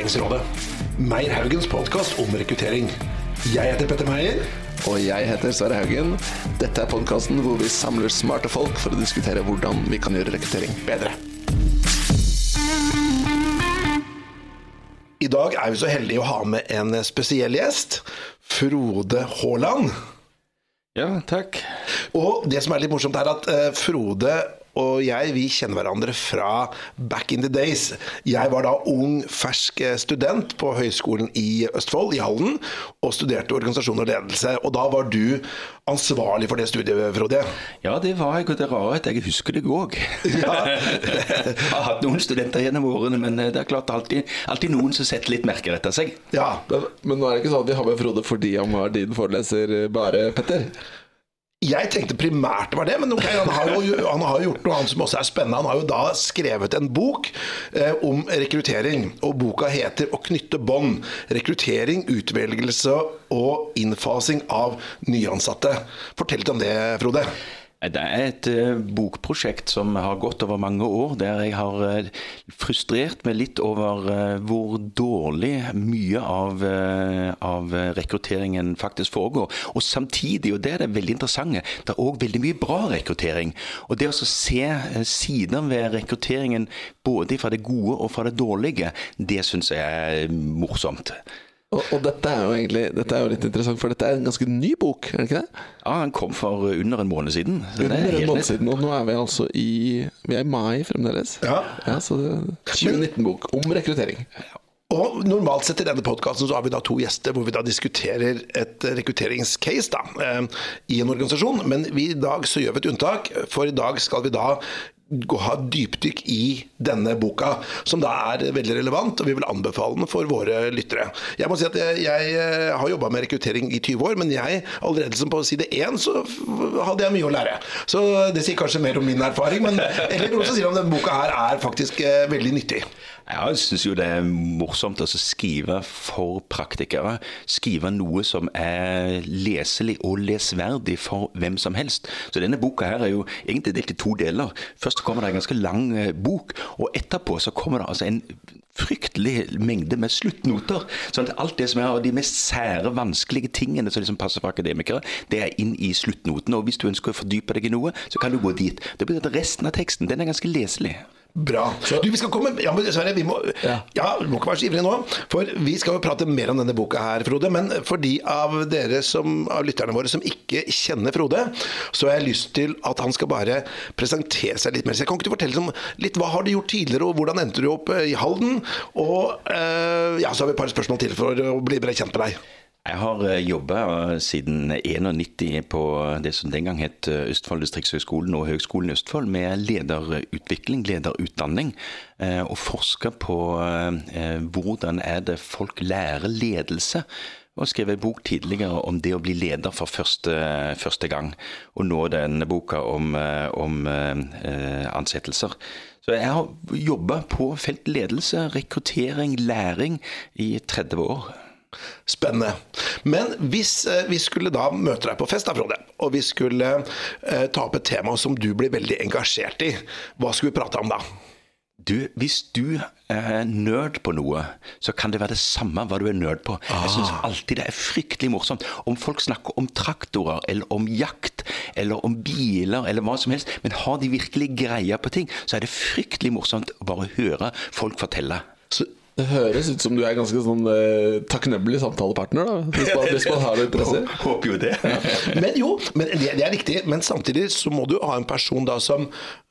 Rekrutteringsrådet. Meyer Haugens podkast om rekruttering. Jeg heter Petter Meier. Og jeg heter Sverre Haugen. Dette er podkasten hvor vi samler smarte folk for å diskutere hvordan vi kan gjøre rekruttering bedre. I dag er vi så heldige å ha med en spesiell gjest. Frode Haaland. Ja, takk. Og det som er litt morsomt, er at eh, Frode og jeg vi kjenner hverandre fra back in the days. Jeg var da ung, fersk student på Høgskolen i Østfold, i Halden, og studerte organisasjon og ledelse. Og da var du ansvarlig for det studiet, Frode? Ja, det var jeg, og det rare er at jeg husker det òg. Ja. jeg har hatt noen studenter gjennom årene, men det er klart alltid, alltid noen som setter litt merker etter seg. Ja, men, men nå er det ikke sånn at vi har med Frode fordi han var din foreleser bare, Petter? Jeg tenkte primært det var det, men okay, han, har jo, han har gjort noe annet som også er spennende. Han har jo da skrevet en bok eh, om rekruttering, og boka heter 'Å knytte bånd'. Rekruttering, utvelgelse og innfasing av nyansatte. Fortell litt om det, Frode. Det er et uh, bokprosjekt som har gått over mange år, der jeg har uh, frustrert meg litt over uh, hvor dårlig mye av, av, rekrutteringen faktisk foregår. Og samtidig, og det er det veldig interessante, det er òg veldig mye bra rekruttering. Og det å se sider ved rekrutteringen både fra det gode og fra det dårlige, det syns jeg er morsomt. Og, og, dette er jo egentlig Dette er jo litt interessant, for dette er en ganske ny bok, er det ikke det? Ja, den kom for under en måned siden. under en måned siden, Og nå er vi altså i Vi er i mai fremdeles. Ja. ja så 2019-bok om rekruttering. Og Normalt sett i denne podkasten så har vi da to gjester hvor vi da diskuterer et rekrutteringscase da, eh, i en organisasjon. Men vi, i dag så gjør vi et unntak, for i dag skal vi da ha dypdykk i denne boka, som da er veldig relevant, og vi vil anbefale den for våre lyttere. Jeg må si at jeg, jeg eh, har jobba med rekruttering i 20 år, men jeg, allerede som på side 1, så hadde jeg mye å lære. Så det sier kanskje mer om min erfaring, men eller noen som sier om denne boka her er faktisk eh, veldig nyttig. Jeg syns jo det er morsomt å skrive for praktikere. Skrive noe som er leselig og lesverdig for hvem som helst. Så denne boka her er jo egentlig delt i to deler. Først kommer det en ganske lang eh, bok, og etterpå så kommer det altså en fryktelig mengde med sluttnoter. sånn at alt det som er av de mest sære, vanskelige tingene som liksom passer for akademikere, det er inn i sluttnotene. Og hvis du ønsker å fordype deg i noe, så kan du gå dit. Det betyr at resten av teksten den er ganske leselig. Bra. Du, vi skal komme Ja, men dessverre, vi må ja. ja, må ikke være så ivrig nå. For vi skal jo prate mer om denne boka her, Frode. Men for de av dere som, av lytterne våre som ikke kjenner Frode, så har jeg lyst til at han skal bare presentere seg litt mer. Så jeg kan ikke du fortelle om litt hva har du gjort tidligere, og hvordan endte du opp eh, i Halden? Og eh, ja, så har vi et par spørsmål til for å bli bedre kjent med deg. Jeg har eh, jobba eh, siden 91 på det som den gang het eh, Østfold distriktshøgskolen og Høgskolen i Østfold, med lederutvikling, lederutdanning. Og forska på hvordan er det folk lærer ledelse. Og skrevet en bok tidligere om det å bli leder for første, første gang. Og nå denne boka om, om ansettelser. Så jeg har jobba på felt ledelse, rekruttering, læring i 30 år. Spennende. Men hvis eh, vi skulle da møte deg på fest, da, Frode, og vi skulle eh, ta opp et tema som du blir veldig engasjert i, hva skulle vi prate om da? Du, Hvis du er nerd på noe, så kan det være det samme hva du er nerd på. Ah. Jeg syns alltid det er fryktelig morsomt. Om folk snakker om traktorer, eller om jakt, eller om biler, eller hva som helst, men har de virkelig greia på ting, så er det fryktelig morsomt bare å høre folk fortelle. Så det høres ut som du er ganske sånn uh, takknemlig samtalepartner, da, hvis man, hvis man har det interesse. Håper jo det. men jo, men det, det, er riktig. Men samtidig så må du ha en person da som,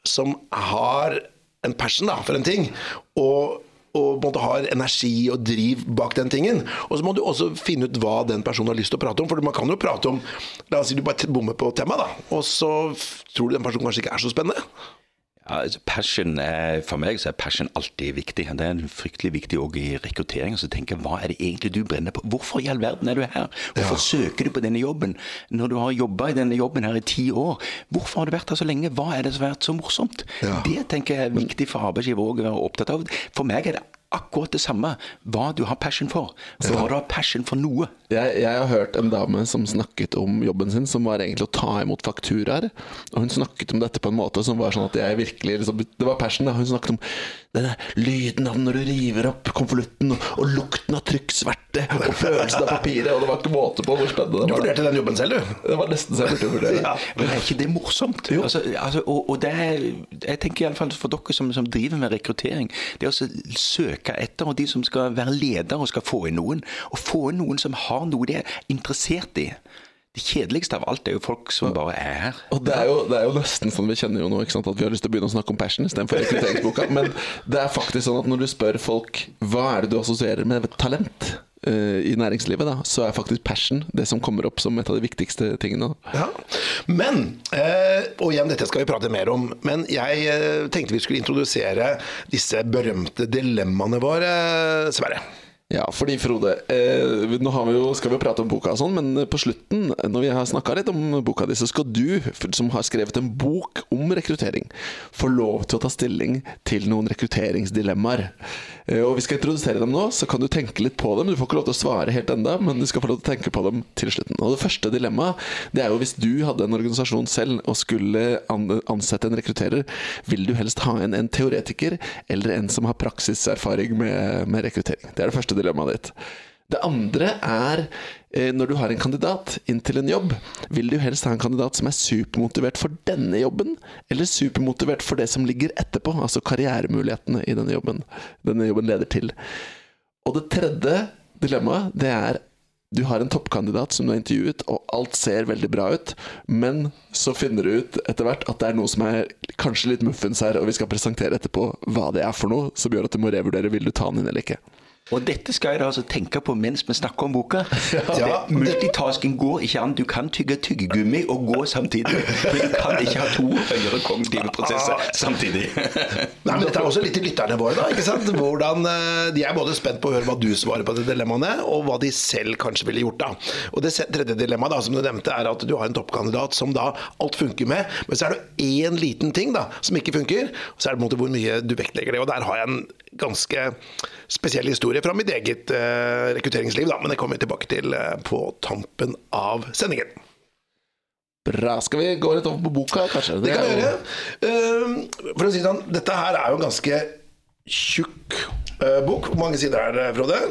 som har en passion da, for en ting. Og og måte, har energi og driv bak den tingen. Og så må du også finne ut hva den personen har lyst til å prate om. For man kan jo prate om La oss si du bare bommer på temaet, da. Og så tror du den personen kanskje ikke er så spennende. Ja, altså, passion er, For meg så er passion alltid viktig. Det er fryktelig viktig òg i rekruttering. Så tenker jeg, Hva er det egentlig du brenner på? Hvorfor i all verden er du her? Hvorfor ja. søker du på denne jobben når du har jobba i denne jobben her i ti år? Hvorfor har du vært her så lenge? Hva er det som har vært så morsomt? Ja. Det tenker jeg er viktig for arbeidsgiver å være opptatt av. For meg er det akkurat det samme hva du har passion for. Hva du har passion for noe. Jeg, jeg, har hørt en dame som snakket om jobben sin, som var egentlig å ta imot fakturaer. Og hun snakket om dette på en måte som var sånn at jeg virkelig liksom, Det var passion. da Hun snakket om Den der lyden av når du river opp konvolutten, og, og lukten av trykksverte, og følelsen av papiret, og det var ikke måte på hvor spennende det var. Du vurderte den jobben selv, du? Det var nesten så jeg burde vurdere. Ja. Men er ikke det morsomt? Altså, altså, og, og det er, jeg tenker i alle fall for dere som, som driver med rekruttering, det å søke etter og de som skal være ledere og skal få inn noen, og få inn noen som har noe de er interessert i. Det kjedeligste av alt er jo folk som bare er her. Og det er, jo, det er jo nesten sånn vi kjenner jo nå ikke sant, at vi har lyst til å begynne å snakke om passion istedenfor rekrutteringsboka. Men det er faktisk sånn at når du spør folk hva er det du assosierer med talent uh, i næringslivet, da, så er faktisk passion det som kommer opp som et av de viktigste tingene. Ja. Men, uh, og igjen, dette skal vi prate mer om, men jeg uh, tenkte vi skulle introdusere disse berømte dilemmaene våre, Sverre. Ja, fordi Frode, eh, nå vi jo, skal vi jo prate om boka og sånn, men på slutten, når vi har snakka litt om boka di, så skal du, som har skrevet en bok om rekruttering, få lov til å ta stilling til noen rekrutteringsdilemmaer. Eh, og vi skal introdusere dem nå, så kan du tenke litt på dem. Du får ikke lov til å svare helt enda, men du skal få lov til å tenke på dem til slutten. Og det første dilemmaet, det er jo hvis du hadde en organisasjon selv og skulle ansette en rekrutterer, vil du helst ha en, en teoretiker eller en som har praksiserfaring med, med rekruttering? Det er det første dilemmaet ditt. Det andre er eh, når du har en kandidat inn til en jobb, vil du helst ha en kandidat som er supermotivert for denne jobben, eller supermotivert for det som ligger etterpå, altså karrieremulighetene i denne jobben denne jobben leder til. Og det tredje dilemmaet, det er du har en toppkandidat som du har intervjuet, og alt ser veldig bra ut, men så finner du ut etter hvert at det er noe som er kanskje litt muffens her, og vi skal presentere etterpå hva det er for noe, som gjør at du må revurdere vil du ta den inn eller ikke. Og dette skal jeg da altså tenke på mens vi snakker om boka. Ja, multitasking går ikke an. Du kan tygge tyggegummi og gå samtidig. Men du kan ikke ha to høyere kognitive prosesser samtidig. Nei, men Dette er også litt til lytterne våre. da, ikke sant? Hvordan, eh, De er både spent på å høre hva du svarer på de dilemmaene, og hva de selv kanskje ville gjort. da. Og Det tredje dilemmaet da, som du nevnte, er at du har en toppkandidat som da alt funker med, men så er det én liten ting da, som ikke funker, og så er det på en måte hvor mye du vektlegger det. og Der har jeg en ganske spesiell historie fra mitt eget eh, rekrutteringsliv, da, men det kommer vi tilbake til eh, på tampen av sendingen. Bra. Skal vi gå litt over på boka, kanskje? Det kan er vi gjøre. Eh, For å si det sånn, dette her er jo en ganske tjukk eh, bok. Hvor mange sider er det, Frode?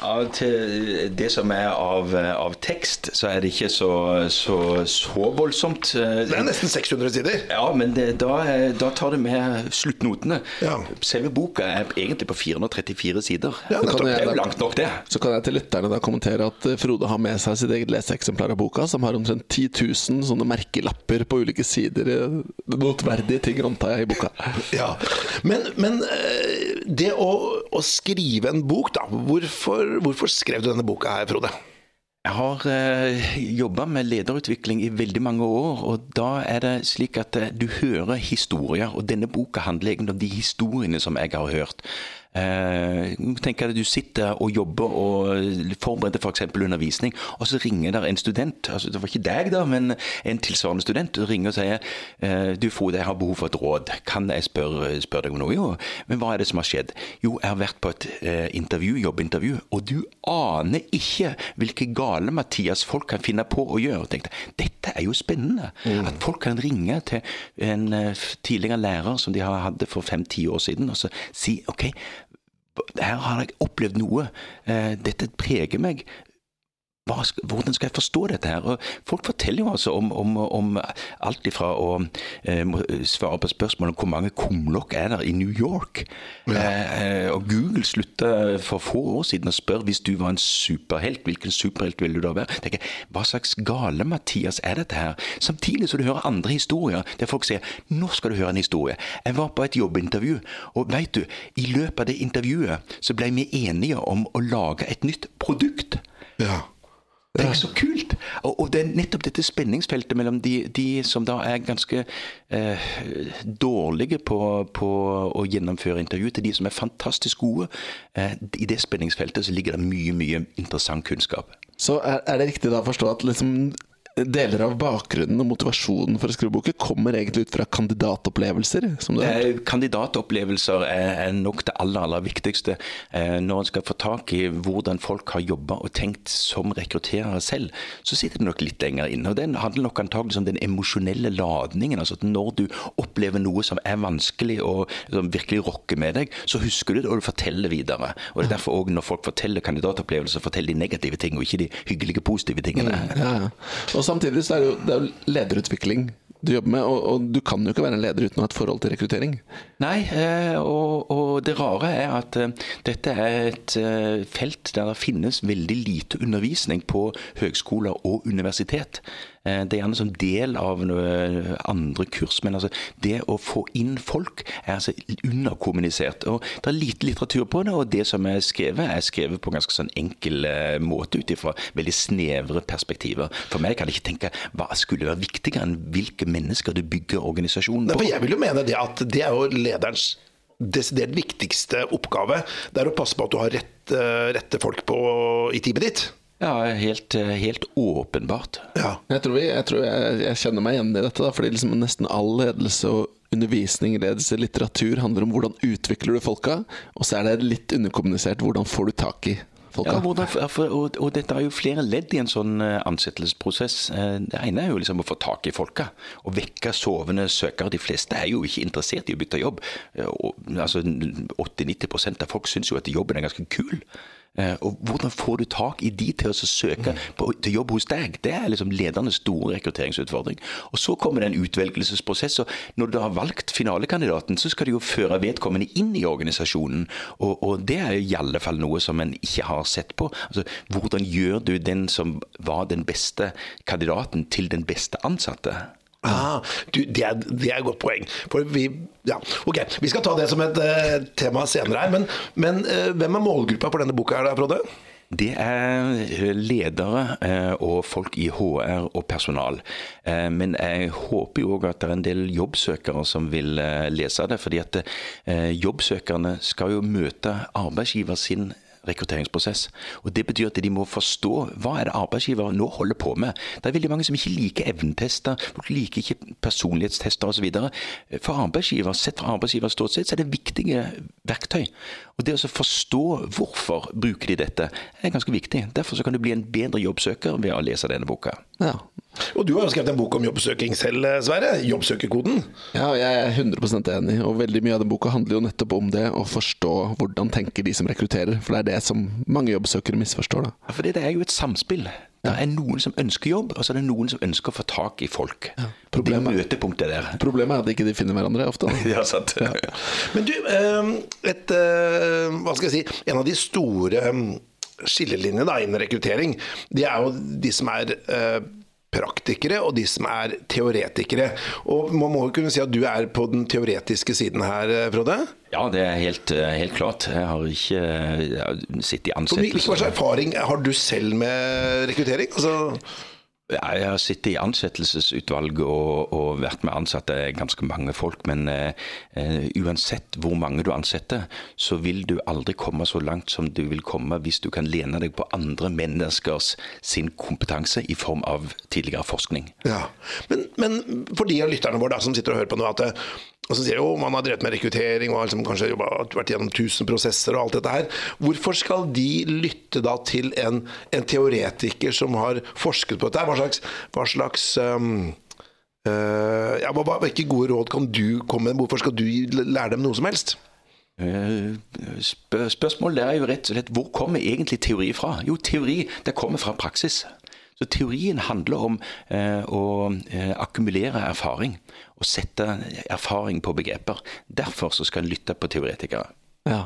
Ja, til det som er av, av tekst, så er det ikke så, så, så voldsomt. Det er nesten 600 sider. Ja, men det, da, da tar det med sluttnotene. Ja. Selve boka er egentlig på 434 sider. Ja, det er jo langt nok, det. Så kan jeg til lytterne da kommentere at eh, Frode har med seg sitt eget leseeksemplar av boka, som har omtrent 10 000 sånne merkelapper på ulike sider. eh, Notverdige ting, antar jeg, i boka. Ja, Men, men eh, det å, å skrive en bok, da. Hvorfor, hvorfor skrev du denne boka her, Frode? Jeg har eh, jobba med lederutvikling i veldig mange år, og da er det slik at eh, du hører historier, og denne boka handler egentlig om de historiene som jeg har hørt. Eh, tenk at du sitter og jobber og forbereder f.eks. undervisning, og så ringer der en student, altså det var ikke deg da, men en tilsvarende student, og ringer og sier eh, du Frode, jeg har behov for et råd, kan jeg spørre, spørre deg om noe? Jo, men hva er det som har skjedd? Jo, jeg har vært på et eh, intervju, jobbintervju, og du aner ikke hvilke gale Mathias folk kan finne på å gjøre. Tenkte, dette er jo spennende. At folk kan ringe til en eh, tidligere lærer som de har- hadde for fem-ti år siden, og så si OK, her har jeg opplevd noe. Eh, Dette preger meg. Hva hvordan skal jeg forstå dette her? Og folk forteller jo altså om, om, om alt ifra å eh, svare på spørsmål om hvor mange kumlokk er der i New York. Eh, og Google slutta for få år siden å spørre hvis du var en superhelt, hvilken superhelt ville du da være? Tenker, hva slags gale Mathias er dette her? Samtidig så du hører andre historier der folk sier nå skal du høre en historie. Jeg var på et jobbintervju, og veit du, i løpet av det intervjuet så ble vi enige om å lage et nytt produkt. Ja. Det ikke så kult! Og, og det er nettopp dette spenningsfeltet mellom de, de som da er ganske eh, dårlige på, på å gjennomføre intervju, til de som er fantastisk gode. Eh, I det spenningsfeltet så ligger det mye, mye interessant kunnskap. Så er, er det riktig da å forstå at liksom deler av bakgrunnen og motivasjonen for å skrive boken kommer egentlig ut fra kandidatopplevelser? Eh, Kandidatopplevelser er nok det aller, aller viktigste eh, når en skal få tak i hvordan folk har jobba og tenkt som rekrutterere selv. Så sitter det nok litt lenger inne. og Den handler nok antagelig om den emosjonelle ladningen. altså at Når du opplever noe som er vanskelig og som virkelig rokker med deg, så husker du det og du forteller videre. Og det er derfor også når folk forteller kandidatopplevelser, forteller de negative ting og ikke de hyggelige, positive tingene. Ja, ja. Og samtidig så er det jo, er lederutvikling du jobber med, og, og du kan jo ikke være en leder uten å ha et forhold til rekruttering. Nei, eh, og, og det rare er at eh, dette er et eh, felt der det finnes veldig lite undervisning på høgskoler og universitet. Eh, Det er gjerne som del av noe andre kurs, men altså det å få inn folk er altså underkommunisert. Og Det er lite litteratur på det, og det som er skrevet, er skrevet på en ganske sånn enkel eh, måte ut ifra veldig snevre perspektiver. For meg kan jeg ikke tenke hva skulle være viktigere enn hvilke mennesker du bygger organisasjonen Nei, på. for jeg vil jo mene det at det er jo lederens desidert viktigste oppgave. Det er å passe på at du har rett, eh, rette folk på, i teamet ditt. Ja, helt, eh, helt åpenbart. Ja. Jeg tror, jeg, jeg, tror jeg, jeg kjenner meg igjen i dette, da, fordi liksom nesten all ledelse og undervisning, ledelse, litteratur handler om hvordan utvikler du folka, og så er det litt underkommunisert hvordan får du tak i folka. Ja, hvordan, for, og, og dette er jo flere ledd i en sånn eh, ansettelsesprosess. Eh, Det ene er jo liksom å få tak i folka. Å vekke sovende søkere. De fleste er jo ikke interessert i å bytte jobb. Og, altså 80-90% av folk syns jo at jobben er ganske kul. Eh, Og hvordan får du tak i de til å søke på, til jobb hos deg? Det er liksom ledernes store rekrutteringsutfordring. Og Så kommer det en utvelgelsesprosess. og Når du har valgt finalekandidaten, så skal du jo føre vedkommende inn i organisasjonen. Og, og Det er i alle fall noe som en ikke har sett på. Altså, Hvordan gjør du den som var den beste kandidaten, til den beste ansatte? Ah, du, det, er, det er et godt poeng. For vi, ja, ok, vi skal ta det som et uh, tema senere her. Men, men uh, hvem er målgruppa for denne boka, her Frode? Det er ledere eh, og folk i HR og personal. Men jeg håper jo òg at det er en del jobbsøkere som vil lese det. fordi at jobbsøkerne skal jo møte arbeidsgiver sin rekrutteringsprosess. Og Det betyr at de må forstå hva er det arbeidsgiver nå holder på med. Det er veldig mange som ikke liker evnetester, liker ikke personlighetstester osv. For arbeidsgiver, sett fra arbeidsgivers ståsted, så er det viktige verktøy. Og Det å forstå hvorfor bruker de dette, er ganske viktig. Derfor så kan du bli en bedre jobbsøker ved å lese denne boka. Ja. Og du har jo skrevet en bok om jobbsøking selv, eh, Sverre. Jobbsøkerkoden. Ja, jeg er 100 enig, og veldig mye av den boka handler jo nettopp om det å forstå hvordan tenker de som rekrutterer, for det er det som mange jobbsøkere misforstår. da. Ja, For det er jo et samspill. Det er noen som ønsker jobb, og så er det noen som ønsker å få tak i folk. Det Problemet- møtepunktet der. Problemet er at ikke de finner hverandre ofte. Ja, sant. Men du, eh, et, eh, hva skal jeg si, en av de store eh, skillelinjene innen rekruttering, det er jo de som er eh, praktikere og de som er teoretikere. Og Man må jo kunne si at du er på den teoretiske siden her, eh, Frode? Ja, det er helt, eh, helt klart. Jeg har ikke eh, sittet i ansettelse. Hvilken hva slags erfaring har du selv med rekruttering? Altså, Jeg har sittet i ansettelsesutvalg og, og vært med ansatte ganske mange folk. Men eh, eh, uansett hvor mange du ansetter, så vil du aldri komme så langt som du vil komme hvis du kan lene deg på andre menneskers sin kompetanse i form av tidligere forskning. ja. men, men for de av lytterne våre da, som sitter og hører på nå, at det, og så sier de man har drevet med rekruttering og liksom kanskje jobbet, vært gjennom 1000 prosesser og alt dette her. Hvorfor skal de lytte da til en, en teoretiker som har forsket på dette? Hva slags, hva slags um, uh, ja, Hvilke gode råd kan du komme med? Hvorfor skal du lære dem noe som helst? Eh, Spør spørsmålet er jo rett og slett hvor kommer egentlig teori fra? Jo, teori det kommer fra praksis. Så Teorien handler om eh, å eh, akkumulere erfaring og sette erfaring på begreper. Derfor så skal en lytte på teoretikere. Ja.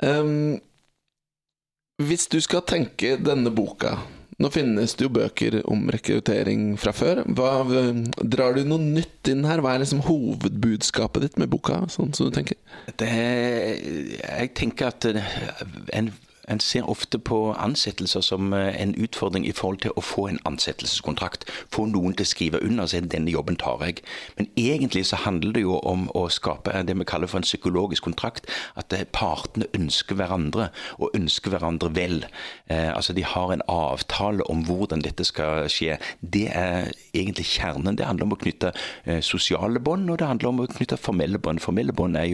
Um, hvis du skal tenke denne boka Nå finnes det jo bøker om rekruttering fra før. Hva, drar du noe nytt inn her? Hva er liksom hovedbudskapet ditt med boka? Sånn som du tenker? Det, jeg tenker at en En ser ofte på ansettelser som eh, en utfordring i forhold til å få en ansettelseskontrakt. Få noen til å skrive under og si 'denne jobben tar jeg'. Men egentlig så handler det jo om å skape det vi kaller for en psykologisk kontrakt. At partene ønsker hverandre, og ønsker hverandre vel. Eh, altså De har en avtale om hvordan dette skal skje. Det er egentlig kjernen. Det handler om å knytte eh, sosiale bånd, og det handler om å knytte formelle bånd. Formelle bånd er,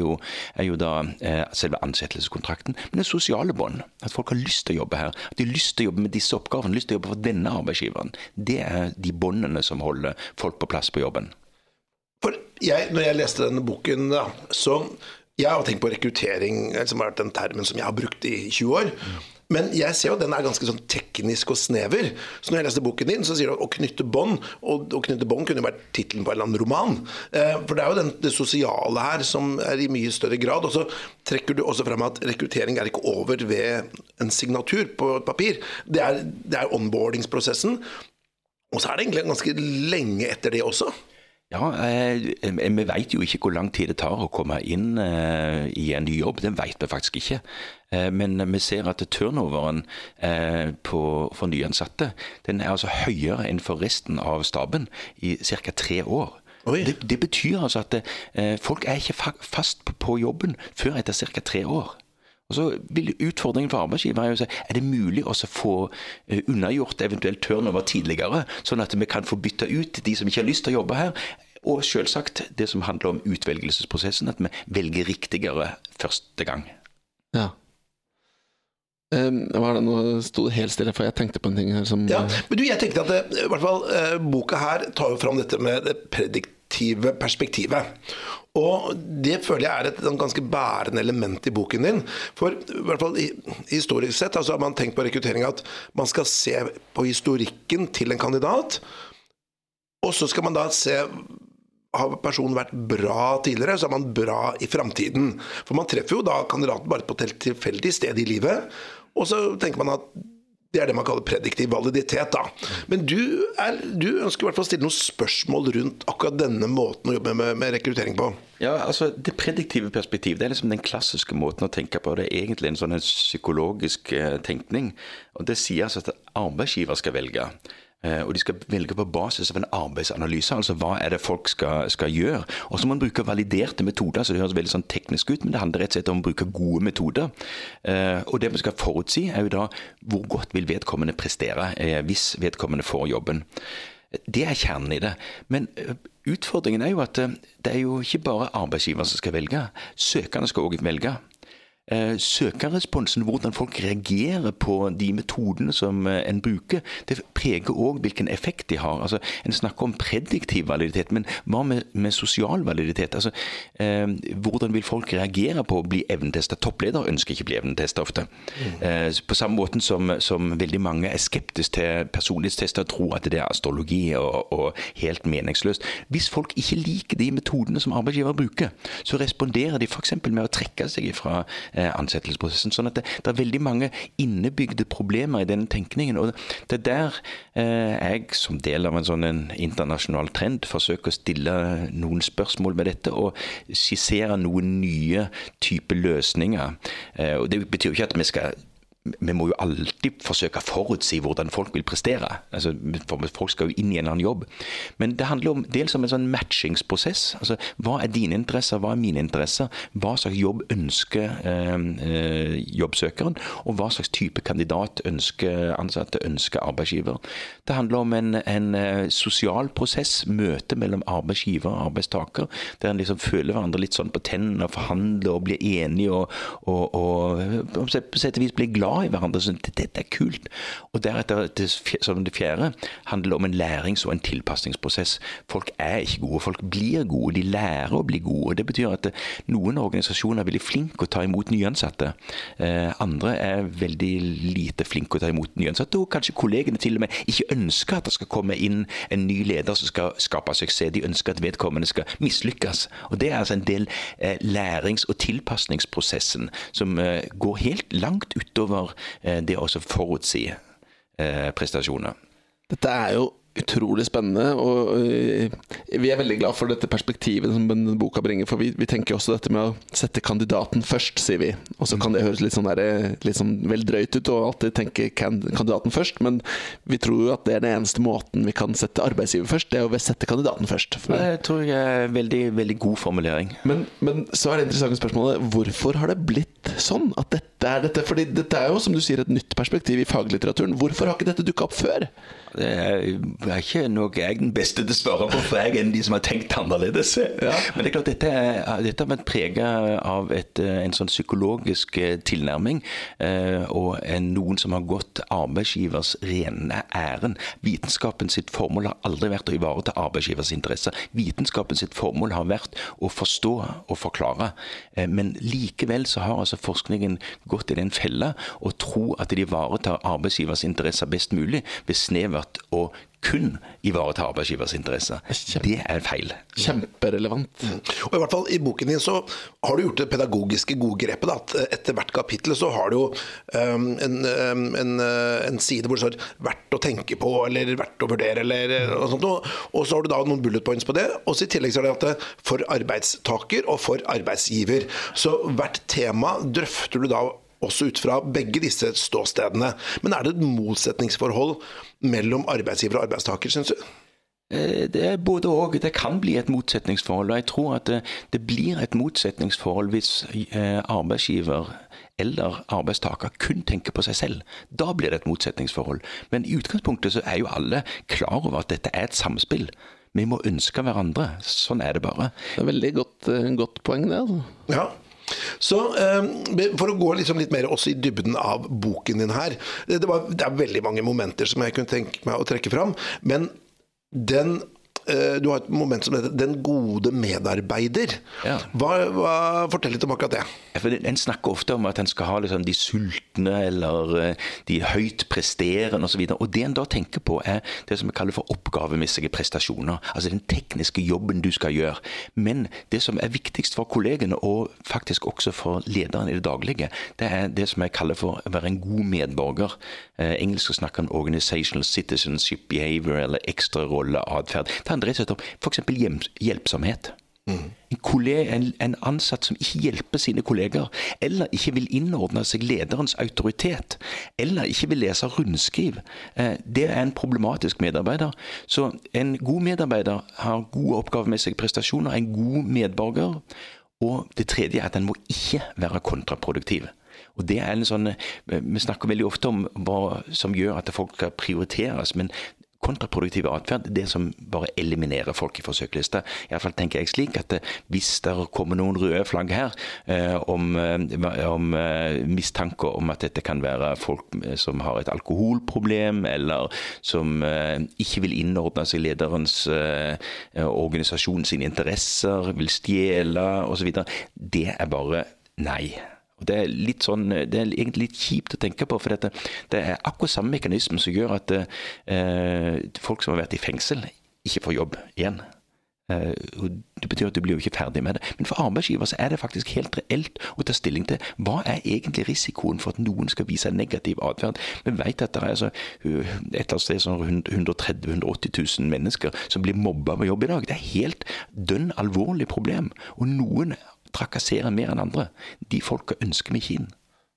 er, jo da eh, selve ansettelseskontrakten. Men det er sosiale bånd. At folk har lyst til å jobbe her. At de har lyst til å jobbe med disse oppgavene. lyst til å jobbe for denne arbeidsgiveren. Det er de båndene som holder folk på plass på jobben. For jeg, når jeg leste denne boken, da, så jeg har tenkt på rekruttering, som har vært den termen som jeg har brukt i 20 år. Men jeg ser jo at den er ganske sånn teknisk og snever. Så når jeg leste boken din, så sier du 'å knytte bånd'. Og 'å knytte bånd' kunne jo vært tittelen på en eller annen roman. Eh, for det er jo den, det sosiale her som er i mye større grad. Og så trekker du også frem at rekruttering er ikke over ved en signatur på et papir. Det er, det er onboardingsprosessen. Og så er det egentlig ganske lenge etter det også. Ja, eh, Vi vet jo ikke hvor lang tid det tar å komme inn eh, i en ny jobb. Det vet vi faktisk ikke. Eh, men vi ser at turnoveren eh, på, for nyansatte den er altså høyere enn for resten av staben i ca. tre år. Det, det, betyr altså at folk er ikke fast på jobben før etter ca. tre år. Og så vil Utfordringen for arbeidsgiver er å si er det mulig å få unnagjort eventuelt turnover tidligere, sånn at vi kan få bytta ut de som ikke har lyst til å jobbe her. Og selvsagt det som handler om utvelgelsesprosessen, at vi velger riktigere første gang. Ja. Um, var det noe sto helt stille, for jeg tenkte på en ting her som Ja, men du, jeg tenkte at det, i hvert fall uh, boka her tar jo fram dette med det prediktive perspektivet. Og det føler jeg er et ganske bærende element i boken din. For i hvert fall historisk sett altså har man tenkt på rekruttering at man skal se på historikken til en kandidat, og så skal man da se har personen vært bra tidligere, så er man bra i framtiden. For man treffer jo da kandidaten bare på et tilfeldig sted i livet. Og så tenker man at det er det man kaller prediktiv validitet. da. Men du, er, du ønsker i hvert fall å stille noen spørsmål rundt akkurat denne måten å jobbe med, med rekruttering på. Ja, altså Det prediktive perspektiv det er liksom den klassiske måten å tenke på. Det er egentlig en sånn psykologisk eh, tenkning. og Det sier altså at arbeidsgiver skal velge. Eh, og de skal velge på basis av en arbeidsanalyse, altså hva er det folk skal, skal gjøre. Og så må man bruke validerte metoder, så det høres veldig sånn teknisk ut, men det handler rett og slett om å bruke gode metoder. Eh, og det vi skal forutsi, er jo da hvor godt vil vedkommende prestere eh, hvis vedkommende får jobben. Det er kjernen i det. Men utfordringen er jo at det er jo ikke bare arbeidsgiver som skal velge. Søkerne skal òg velge. Eh, søkerresponsen, hvordan folk reagerer på de metodene som eh, en bruker, det preger òg hvilken effekt de har. Altså, En snakker om prediktiv validitet, men hva med, med sosial validitet? Altså, eh, hvordan vil folk reagere på å bli evnetesta? Toppleder ønsker ikke å bli evnetesta ofte. Mm. Eh, på samme måten som, som, veldig mange er skeptiske til personlighetstester og tror at det er astrologi og, og helt meningsløst. Hvis folk ikke liker de metodene som arbeidsgiver bruker, så responderer de f.eks. med å trekke seg fra Eh, ansettelsesprosessen. Sånn at det, det, er veldig mange innebygde problemer i den tenkningen. Og det er der eh, jeg, som del av en sånn en internasjonal trend, forsøker å stille noen spørsmål med dette, og skissere noen nye typer løsninger. Eh, og Det betyr jo ikke at vi skal vi må jo alltid forsøke å forutsi hvordan folk vil prestere. Altså, for Folk skal jo inn i en eller annen jobb. Men det handler om, dels om en sånn matchingsprosess. Altså, Hva er dine interesser, hva er mine interesser? Hva slags jobb ønsker eh, eh, jobbsøkeren? Og hva slags type kandidat ønsker ansatte, ønsker arbeidsgiver? Det handler om en, en uh, sosial prosess, møte mellom arbeidsgiver og arbeidstaker, der en liksom føler hverandre litt sånn på tennene forhandler og blir enige og, og, og på sett og vis blir glad i hverandre. Så dette er kult. Og deretter, som det fjerde, handler om en lærings- og en tilpasningsprosess. Folk er ikke gode, folk blir gode. De lærer å bli gode. og Det betyr at eh, noen organisasjoner er veldig flinke å ta imot nyansatte. Eh, andre er veldig lite flinke å ta imot nyansatte, og kanskje kollegene til og med ikke ønsker at det skal komme inn en ny leder som skal skape suksess. De ønsker at vedkommende skal mislykkes. Og Det er altså en del eh, lærings- og tilpasningsprosessen som går helt langt utover for eh, det å forutsi eh, prestasjoner. Dette er jo utrolig spennende. Og øh, vi er veldig glad for dette perspektivet som denne boka bringer. For vi, vi tenker også dette med å sette kandidaten først, sier vi. Og så kan det høres litt sånn, der, litt sånn vel drøyt ut å alltid tenke kandidaten først, men vi tror jo at det er den eneste måten vi kan sette arbeidsgiver først, det er å sette kandidaten først. Det tror jeg er veldig, veldig god formulering. Men, men, så er det interessante spørsmålet hvorfor har det blitt sånn at dette er dette? Fordi dette er jo, som du sier, et nytt perspektiv i faglitteraturen. Hvorfor har ikke dette dukka opp før? Det er, er ikke noe jeg er den beste til å svare på, for jeg er en de som har tenkt annerledes. Ja. Men det er klart, dette, er, dette har vært prega av et, en sånn psykologisk eh, tilnærming, eh, og en, noen som har gått arbeidsgivers rene ærend. Vitenskapen sitt formål har aldri vært å ivareta arbeidsgivers interesser. Vitenskapen sitt formål har vært å forstå og forklare. Eh, men likevel så har altså forskningen gått i den fella å tro at de ivaretar arbeidsgivers interesser best mulig ved snevert å kun ivareta arbeidsgivers interesser. Det er feil. Kjemperelevant. Mm. Og i hvert fall I boken din så har du gjort det pedagogiske gode grepet. Da, at etter hvert kapittel så har du jo um, en, um, en, uh, en, side hvor det står 'verdt å tenke på' eller 'verdt å vurdere' eller uh, noe sånt. Og så har du da noen bullet points på det. Og så i tillegg så er det at det uh, for arbeidstaker og for arbeidsgiver. Så hvert tema drøfter du da også ut fra begge disse ståstedene. Men er det et motsetningsforhold mellom arbeidsgiver og arbeidstaker, syns du? Eh, det er både og. Det kan bli et motsetningsforhold. Og jeg tror at det, det blir et motsetningsforhold hvis eh, arbeidsgiver eller arbeidstaker kun tenker på seg selv. Da blir det et motsetningsforhold. Men i utgangspunktet så er jo alle klar over at dette er et samspill. Vi må ønske hverandre. Sånn er det bare. Det er veldig godt, eh, godt poeng, det. altså. Ja. Så eh, For å gå liksom litt mer også i dybden av boken din her. Det, var, det er veldig mange momenter som jeg kunne tenke meg å trekke fram. Men den du har et moment som heter 'Den gode medarbeider'. Ja. Hva, hva, fortell litt om akkurat det. En snakker ofte om at en skal ha liksom de sultne eller eh, de høyt presterende osv. Og, og det en da tenker på, er det som vi kaller for oppgavemessige prestasjoner. Altså den tekniske jobben du skal gjøre. Men det som er viktigst for kollegene, og faktisk også for lederen i det daglige, det er det som jeg kaller for å være en god medborger. Eh, engelsk snakker om organizational citizenship behavior, eller ekstrarolleatferd. Det rett og slett om f.eks. hjelpsomhet. Mm. En, kollega, en, en, ansatt som ikke hjelper sine kolleger, eller ikke vil innordne seg lederens autoritet, eller ikke vil lese rundskriv, eh, det er en problematisk medarbeider. Så en god medarbeider har gode oppgavemessige prestasjoner, en god medborger. Og det tredje er at den må ikke være kontraproduktiv. Og det er en sånn, eh, Vi snakker veldig ofte om hva som gjør at folk skal prioriteres, men kontraproduktiv atferd det som bare eliminerer folk fra søkelista. Iallfall tenker jeg slik at eh, hvis det kommer noen røde flagg her eh, om, eh, om eh, mistanker om at dette kan være folk eh, som har et alkoholproblem, eller som eh, ikke vil innordne seg lederens organisasjon sine interesser, vil stjele osv., det er bare nei. Og Det er litt sånn, det er egentlig litt kjipt å tenke på, for dette, det er akkurat samme mekanisme som gjør at eh, folk som har vært i fengsel, ikke får jobb igjen. Eh, det betyr at du blir jo ikke ferdig med det. Men for arbeidsgiver så er det faktisk helt reelt å ta stilling til hva er egentlig risikoen for at noen skal vise negativ atferd. Vi vet at det er altså, et eller annet sted sånn 130 000-180 000 mennesker som blir mobba på jobb i dag. Det er helt dønn alvorlig problem. Og noen trakasserer mer enn andre. De folka ønsker vi ikke inn.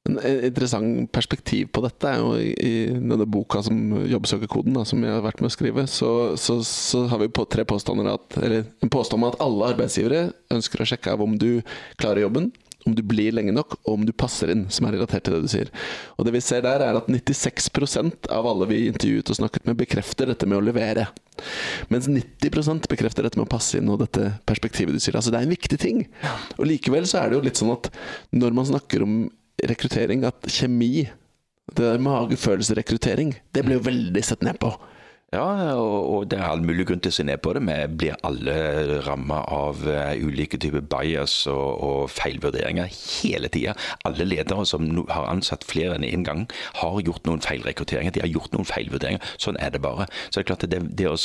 En interessant perspektiv på dette er jo i denne boka som Jobbsøkerkoden, som jeg har vært med å skrive, så, så, så har vi på tre påstander at, eller en påstand om at alle arbeidsgivere ønsker å sjekke av om du klarer jobben, om du blir lenge nok, og om du passer inn, som er relatert til det du sier. Og det vi ser der, er at 96% av alle vi intervjuet og snakket med, bekrefter dette med å levere. Mens 90% bekrefter dette med å passe inn og dette perspektivet du sier. Altså det er en viktig ting. Og likevel så er det jo litt sånn at når man snakker om rekruttering, at kjemi, det der magefølelsesrekruttering, det blir jo veldig sett ned på. Ja, og, det er all mulig grunn til å se ned på det. Vi blir alle ramma av uh, ulike typer bias og, og feilvurderinger hele tida. Alle ledere som har ansatt flere enn én en gang, har gjort noen feilrekrutteringer. De har gjort noen feilvurderinger. Sånn er det bare. Så det er klart at det, det å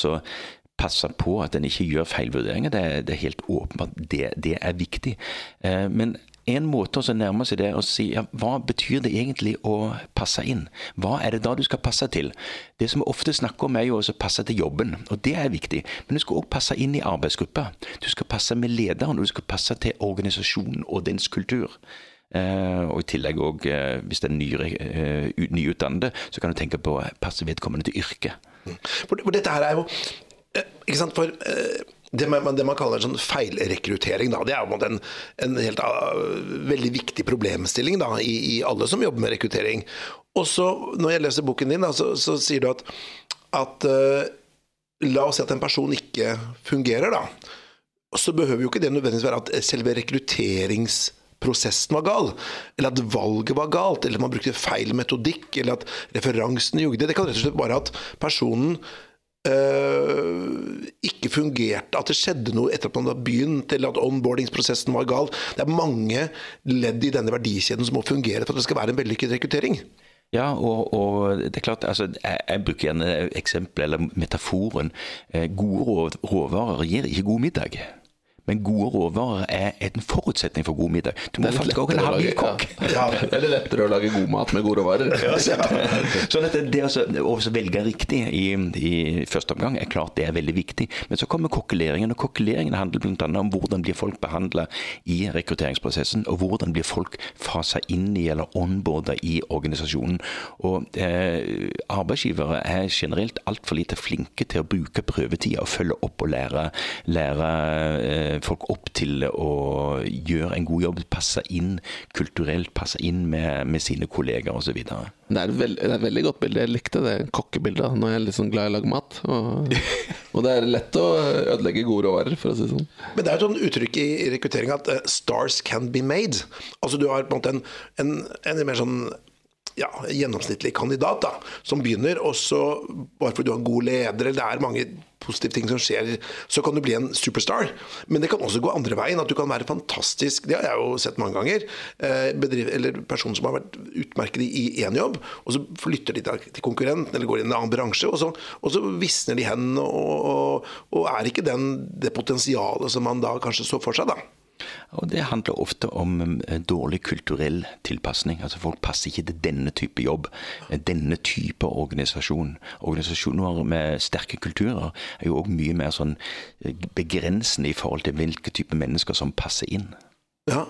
passe på at en ikke gjør feilvurderinger, det, det er helt åpenbart. Det, det er viktig. Eh, men en måte å nærme seg det å si ja, hva betyr det egentlig å passe inn? Hva er det da du skal passe til? Det som vi ofte snakker om, er jo å passe til jobben, og det er viktig. Men du skal òg passe inn i arbeidsgruppa. Du skal passe med lederen, og du skal passe til organisasjonen og dens kultur. Uh, og i tillegg òg, uh, hvis det er nye, uh, nyutdannede, så kan du tenke på å passe vedkommende til yrket. For, for, dette her er jo Ikke sant, for det man, det man, kaller sånn feilrekruttering, det er jo en, en helt, veldig viktig problemstilling da, i, i, alle som jobber med rekruttering. Og så, når jeg leser boken din, da, så, så, sier du at, at La oss si at en person ikke fungerer, da. Så behøver jo ikke det nødvendigvis være at selve rekrutterings prosessen var gal, eller at valget var galt, eller at man brukte feil metodikk, eller at referansen jugde. Det kan rett og slett bare at personen ikke fungerte, at det skjedde noe etter at man hadde begynt, eller at onboardingsprosessen var gal. Det er mange ledd i denne verdikjeden som må fungere for at det skal være en vellykket rekruttering. Ja, og, og, det er klart, altså, jeg, jeg bruker gjerne eksempelet eller metaforen. Eh, gode råvarer gir ikke god middag. Men gode råvarer er en forutsetning for god middag. Du må faktisk også ha en kokk. Ja. ja. det er lettere å lage god mat med gode råvarer. Ja, sånn at det å velge riktig i, i, første omgang er klart det er veldig viktig. Men så kommer kokkeleringen. Og kokkeleringen handler bl.a. om hvordan blir folk behandla i rekrutteringsprosessen, og hvordan blir folk fasa inn i eller onboarda i organisasjonen. Og eh, Arbeidsgivere er generelt altfor lite flinke til å bruke prøvetida og følge opp og lære, lære eh, folk opp til å gjøre en god jobb, passe inn kulturelt, passe inn med, med sine kolleger osv. Det er, veld, det er et veldig godt bilde. Jeg likte det kokkebildet. Nå er jeg litt sånn glad i å lage mat. Og, og, det er lett å ødelegge gode råvarer, for å si det sånn. Men det er et sånn uttrykk i rekruttering at uh, 'stars can be made'. Altså Du har på en måte en, en, en mer sånn ja, gjennomsnittlig kandidat da, som begynner, og så, bare fordi du har en god leder, eller det er mange positive ting som skjer, så kan du bli en superstar. Men det kan også gå andre veien. At du kan være fantastisk Det har jeg jo sett mange ganger. Eh, bedriv, eller personer som har vært utmerket i én jobb, og så flytter de til konkurrenten eller går inn i en annen bransje, og så, og så visner de hen og, og, og er ikke den, det potensialet som man da kanskje så for seg. da. Og Det handler ofte om eh, dårlig kulturell tilpasning. Altså Folk passer ikke til denne type jobb, eh, denne type organisasjon. Organisasjoner med sterke kulturer er jo òg mye mer sånn eh, begrensende i forhold til hvilke type mennesker som passer inn. Ja,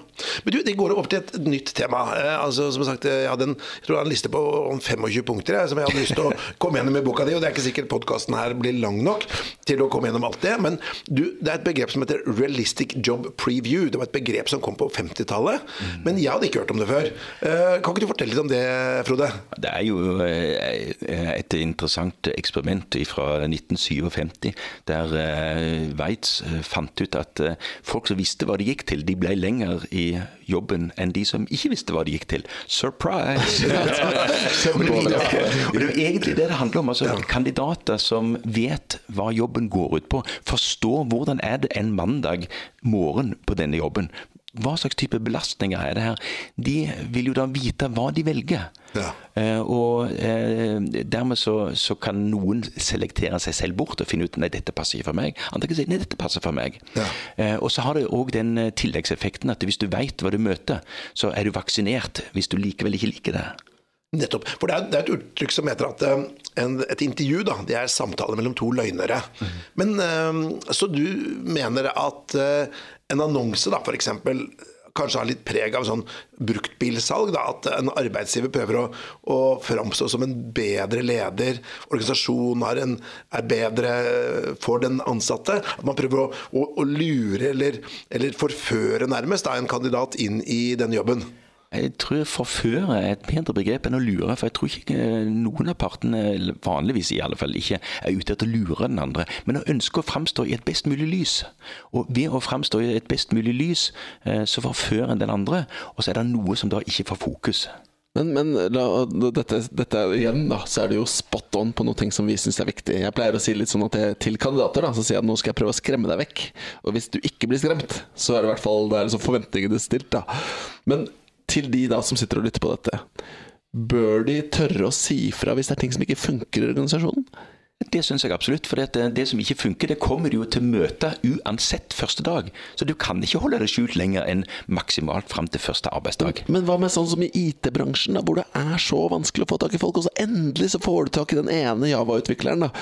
men du, Det går opp til et nytt tema. Eh, altså, som sagt, Jeg hadde en, jeg tror jeg hadde en liste på om 25 punkter jeg, som jeg hadde lyst til å komme gjennom i boka di. og Det er ikke sikkert podkasten her blir lang nok til å komme gjennom alt det. Men du, det er et begrep som heter realistic job preview. Det var et begrep som kom på 50-tallet. Mm. Men jeg hadde ikke hørt om det før. Eh, kan ikke du fortelle litt om det, Frode? Det er jo eh, et interessant eksperiment fra 1957, der Weitz fant ut at folk som visste hva de gikk til, de ble lenger lenger i jobben enn de som ikke visste hva de gikk til. Surprise! og det er egentlig det det handler om. altså Kandidater som vet hva jobben går ut på, forstår hvordan er det en mandag morgen på denne jobben hva slags type belastninger er det her? De vil jo da vite hva de velger. Ja. Eh, og eh, dermed så, så, kan noen selektere seg selv bort og finne ut nei, dette passer ikke for meg. Andre kan si nei, dette passer for meg. Ja. Eh, og så har det òg den eh, tilleggseffekten at hvis du veit hva du møter, så er du vaksinert hvis du likevel ikke liker det. Nettopp. For det er, det er, et uttrykk som heter at eh, en, et intervju da, det er samtale mellom to løgnere. Mm. Men eh, Så du mener at en annonse, da, f.eks., kanskje har litt preg av sånn bruktbilsalg. Da, at en arbeidsgiver prøver å, å framstå som en bedre leder. Organisasjonen en, er bedre for den ansatte. At man prøver å, å, å lure eller, eller, forføre nærmest da, en kandidat inn i denne jobben. Jeg tror forføre er et bedre begrep enn å lure. For jeg tror ikke eh, noen av partene, vanligvis i alle fall, ikke er ute etter å lure den andre, men å ønske å framstå i et best mulig lys. Og ved å framstå i et best mulig lys, eh, så forfører en den andre, og så er det noe som da ikke får fokus. Men, men la, dette, dette, igjen, da, så er det jo spot on på noe som vi syns er viktig. Jeg pleier å si litt sånn at jeg, til kandidater da, så sier jeg at nå skal jeg prøve å skremme deg vekk. Og hvis du ikke blir skremt, så er det i hvert fall det er liksom forventningene stilt. da. Men til de da som sitter og lytter på dette. Bør de tørre å si fra hvis det er ting som ikke funker i organisasjonen? Det syns jeg absolutt. For det, det, som ikke funker, det kommer jo til møte uansett første dag. Så du kan ikke holde det skjult lenger enn maksimalt fram til første arbeidsdag. Men hva med sånn som i IT-bransjen, da, hvor det er så vanskelig å få tak i folk, og så endelig så får du tak i den ene Java-utvikleren, da,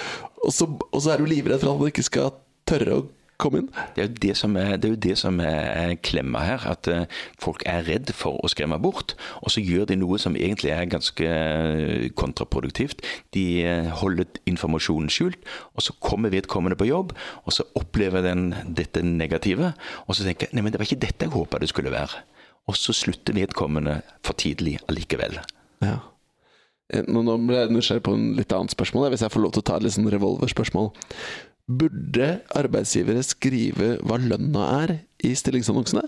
og så, og så er du livredd for at han ikke skal tørre å komme inn. Det er jo det som er, det det som er klemma her. At uh, folk er redd for å skremme bort. Og så gjør de noe som egentlig er ganske eh, kontraproduktivt. De uh, holder informasjonen skjult, og så kommer vedkommende på jobb, og så opplever den dette negative. Og så tenker jeg nei, men det var ikke dette jeg håpa det skulle være. Og så slutter vedkommende for tidlig allikevel. Ja. Nå, nå ble jeg nysgjerrig på en litt annet spørsmål, hvis jeg får lov til å ta et litt sånn revolverspørsmål. Burde arbeidsgivere skrive hva lønna er i stillingsannonsene?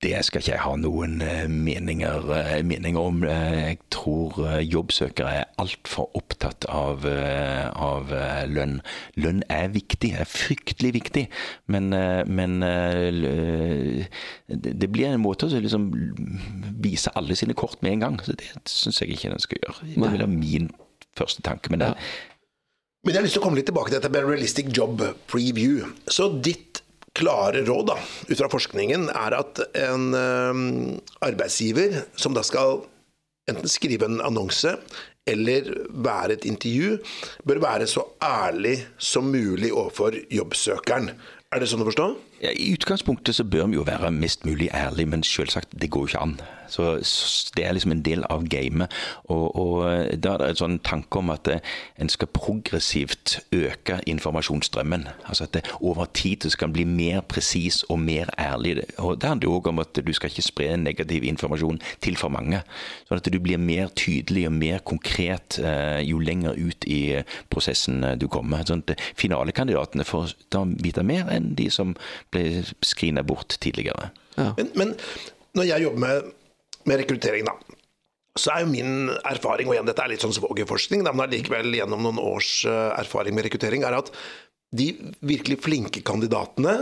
Det skal ikke jeg ha noen eh, meninger, eh, meninger om. Eh, jeg tror jobbsøkere er altfor opptatt av, av, lønn. Lønn er viktig, er fryktelig viktig, men, men det blir en måte å liksom vise alle sine kort med en gang. Så det syns jeg ikke den skal gjøre. Det vil være min første tanke. Men det. Men jeg har lyst til å komme litt tilbake til dette med realistic job preview. Så ditt klare råd da, ut fra forskningen er at en um, arbeidsgiver som da skal enten skrive en annonse eller være et intervju, bør være så ærlig som mulig overfor jobbsøkeren. Er det sånn å forstå? Ja, I utgangspunktet så bør vi jo være mest mulig ærlig, men selvsagt, det går jo ikke an. Så, Det er liksom en del av gamet. Og, og da er det en sånn tanke om at eh, en skal progressivt øke informasjonsstrømmen. Altså at det over tid skal bli mer presis og mer ærlig. Og Det handler jo òg om at du skal ikke spre negativ informasjon til for mange. Sånn at du blir mer tydelig og mer konkret eh, jo lenger ut i prosessen du kommer. Sånn at finalekandidatene får vite mer enn de som ble skrinet bort tidligere. Ja. Men, men når jeg jobber med med rekruttering, da. Så er jo min erfaring, og igjen dette er litt sånn svogerforskning, men allikevel gjennom noen års eh, erfaring med rekruttering, er at de virkelig flinke kandidatene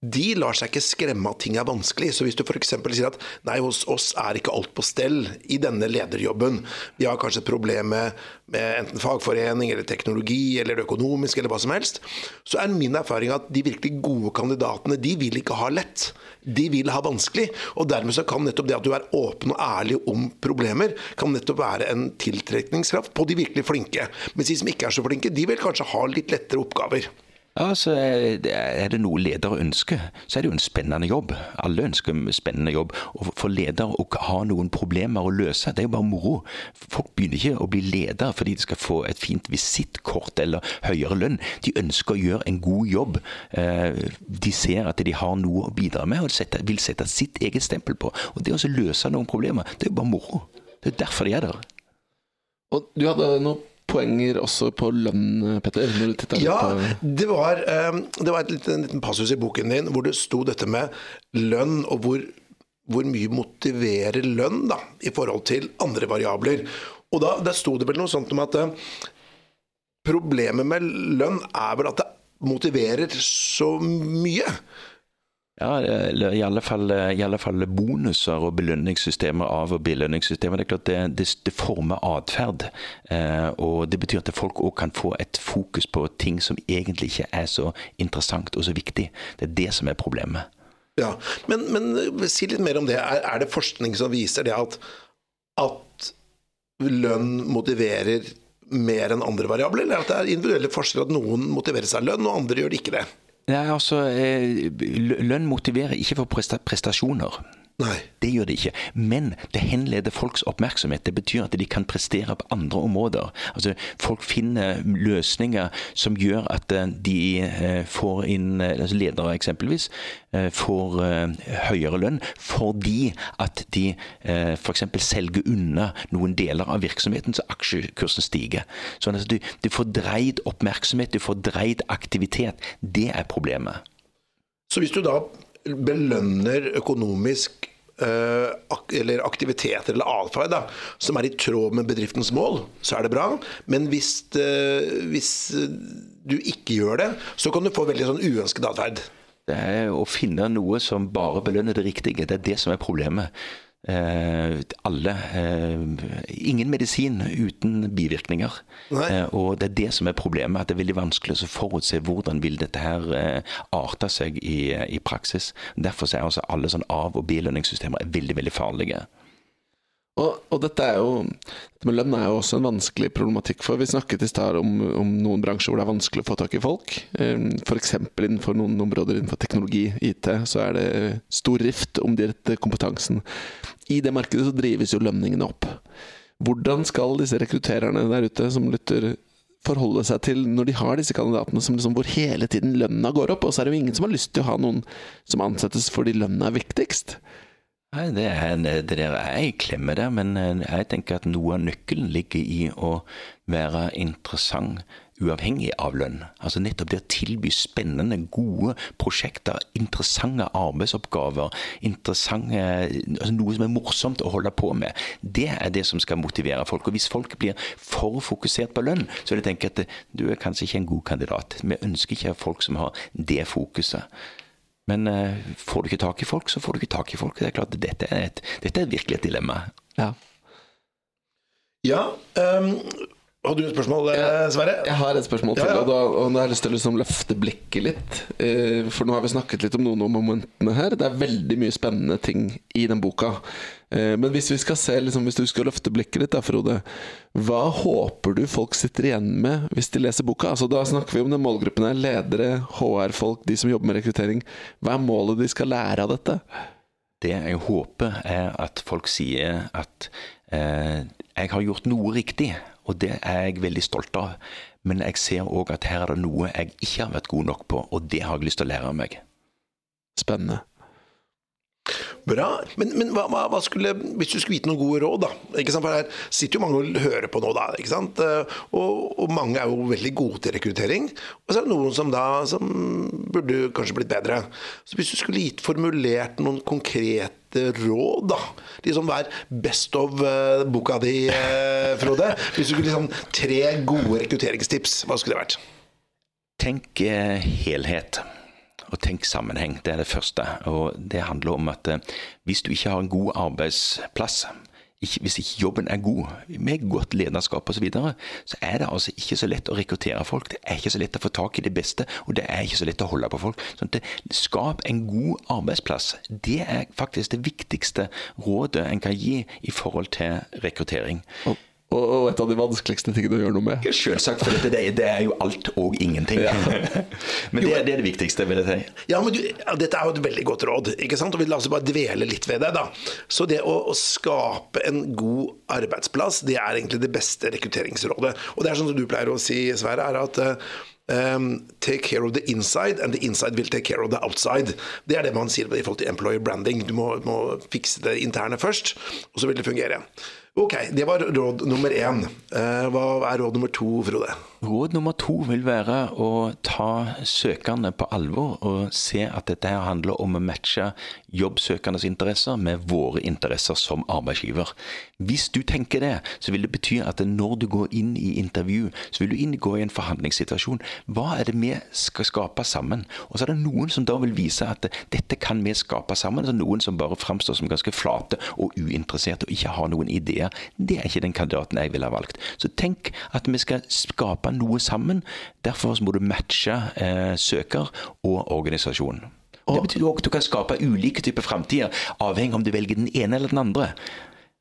de lar seg ikke skremme av ting er vanskelig. Så hvis du f.eks. sier at nei, hos oss er ikke alt på stell i denne lederjobben, vi har kanskje et problem med, med enten fagforening eller teknologi eller det økonomiske eller hva som helst, så er min erfaring at de virkelig gode kandidatene, de vil ikke ha lett. De vil ha vanskelig. Og dermed så kan nettopp det at du er åpen og ærlig om problemer, kan nettopp være en tiltrekningskraft på de virkelig flinke. Mens de som ikke er så flinke, de vil kanskje ha litt lettere oppgaver. Ja, så Er det noe ledere ønsker, så er det jo en spennende jobb. Alle ønsker en spennende jobb. Og For ledere å ha noen problemer å løse, det er jo bare moro. Folk begynner ikke å bli ledere fordi de skal få et fint visittkort eller høyere lønn. De ønsker å gjøre en god jobb. Eh, de ser at de har noe å bidra med og vil sette sitt eget stempel på. Og Det å løse noen problemer, det er jo bare moro. Det er derfor de er der. Og Du hadde noe poenger også på lønn, Petter? ja, det var, ehm, det var liten, en liten passus i boken din hvor det sto dette med lønn, og hvor, hvor mye motiverer lønn da, i forhold til andre variabler. Og da, Der sto det vel noe sånt om at eh, problemet med lønn er vel at det motiverer så mye. Ja, i alle, fall, i alle fall bonuser og belønningssystemer av og belønningssystemer. Det er klart det, det, det former atferd. Eh, og det betyr at folk òg kan få et fokus på ting som egentlig ikke er så interessant og så viktig. Det er det som er problemet. Ja, Men, men si litt mer om det. Er, er, det forskning som viser det at, at lønn motiverer mer enn andre variabler, eller at det er individuelle forskjeller at noen motiveres av lønn, og andre gjør det ikke det? Nei, altså, eh, Lønn motiverer ikke for prestasjoner. Nei. Det gjør det ikke. Men det henleder folks oppmerksomhet. Det betyr at de kan prestere på andre områder. Altså, Folk finner løsninger som gjør at eh, de eh, får inn altså Ledere eksempelvis får høyere lønn fordi at de f.eks. selger unna noen deler av virksomheten så aksjekursen stiger. Sånn at du, du får dreid oppmerksomhet, du får dreid aktivitet. Det er problemet. Så hvis du da belønner økonomisk Eh, eller aktiviteter eller atferd som er i tråd med bedriftens mål, så er det bra. Men hvis, eh, hvis du ikke gjør det, så kan du få veldig sånn uønsket atferd. Det er å finne noe som bare belønner det riktige. Det er det som er problemet. Eh, alle eh, Ingen medisin uten bivirkninger. Eh, og det er det som er problemet. At det er veldig vanskelig å forutse hvordan vil dette her eh, arte seg i, i praksis. Derfor er også alle sånn av- og belønningssystemer veldig, veldig farlige. Og, og, dette er jo dette med lønn er jo også en vanskelig problematikk. For vi snakket i stad om, om, noen bransjer hvor det er vanskelig å få tak i folk. F.eks. innenfor noen områder innenfor teknologi, IT, så er det stor rift om de rette kompetansen. I det markedet så drives jo lønningene opp. Hvordan skal disse rekruttererne der ute som lytter forholde seg til når de har disse kandidatene som liksom, hvor hele tiden lønna går opp, og så er det jo ingen som har lyst til å ha noen som ansettes fordi lønna er viktigst. Nei, det, er, det der er ei klemme der, men eh, jeg tenker at noe av nøkkelen ligger i å være interessant uavhengig av lønn. Altså nettopp det å tilby spennende, gode prosjekter, interessante arbeidsoppgaver, interessante, altså noe som er morsomt å holde på med. Det er det som skal motivere folk. Og hvis folk blir for fokusert på lønn, så vil jeg tenke at du er kanskje ikke en god kandidat. Vi ønsker ikke folk som har det fokuset. Men uh, får du ikke tak i folk, så får du ikke tak i folk. Det er klart, Dette er, et, dette er virkelig et dilemma. Ja. ja um, har du et spørsmål, ja, Sverre? Jeg har et spørsmål til. Ja, ja. Og, da, og da har jeg lyst til å liksom løfte blikket litt. Eh, for nå har vi snakket litt om noen av momentene her. Det er veldig mye spennende ting i den boka. Eh, men hvis vi skal se, liksom, hvis du skal løfte blikket litt, da, Frode. Hva håper du folk sitter igjen med hvis de leser boka? Altså, da snakker vi om den målgruppen her. Ledere, HR-folk, de som jobber med rekruttering. Hva er målet de skal lære av dette? Det jeg håper, er at folk sier at eh, jeg har gjort noe riktig. Og det er jeg veldig stolt av. Men jeg ser òg at her er det noe jeg ikke har vært god nok på, og det har jeg lyst til å lære meg. Spennende. Bra. Men, men hva, hva, skulle, hvis du skulle vite noen gode råd, da? Ikke sant? For her sitter jo mange og hører på nå, da. ikke sant? Og, og, mange er jo veldig gode til rekruttering. Og så er det noen som da som burde kanskje blitt bedre. Så hvis du skulle gitt formulert noen konkrete råd, da. Liksom hva er best of uh, boka di, uh, Frode? Hvis du skulle liksom tre gode rekrutteringstips, hva skulle det vært? Tenk uh, helhet og tenk sammenheng. Det er det første. Og det handler om at hvis du ikke har en god arbeidsplass, ikke, hvis ikke jobben er god, med godt lederskap osv., så, videre, så er det altså ikke så lett å rekruttere folk. Det er ikke så lett å få tak i det beste, og det er ikke så lett å holde på folk. Sånn det, skap en god arbeidsplass. Det er faktisk det viktigste rådet en kan gi i forhold til rekruttering. Og og et av de vanskeligste tingene å gjøre noe med. Selvsagt, for dette, det, er jo alt og ingenting. Ja. men det, det, er det viktigste, vil jeg si. Ja, men du, Dette er jo et veldig godt råd. ikke sant? Og Vi la oss bare dvele litt ved det. da. Så det å, å, skape en god arbeidsplass, det er egentlig det beste rekrutteringsrådet. Og det er sånn som du pleier å si, Sverre, er at Um, take care of the inside, and the inside will take care of the outside. Det er det man sier i forhold til employer branding. Du må, må fikse det interne først, og så vil det fungere. Ok, det var råd nummer én. Hva er råd nummer to, Frode? Råd nummer to vil være å ta søkerne på alvor og se at dette her handler om å matche jobbsøkernes interesser med våre interesser som arbeidsgiver. Hvis du tenker det, så vil det bety at når du går inn i intervju, så vil du inngå i en forhandlingssituasjon. Hva er det vi skal skape sammen? Og så er det noen som da vil vise at dette kan vi skape sammen. Så noen som bare framstår som ganske flate og uinteresserte og ikke har noen ideer. Det er ikke den kandidaten jeg ville ha valgt. Så tenk at vi skal skape noe sammen. Derfor må du matche eh, søker og organisasjon. Det betyr òg at du kan skape ulike typer framtider, avhengig om du velger den ene eller den andre.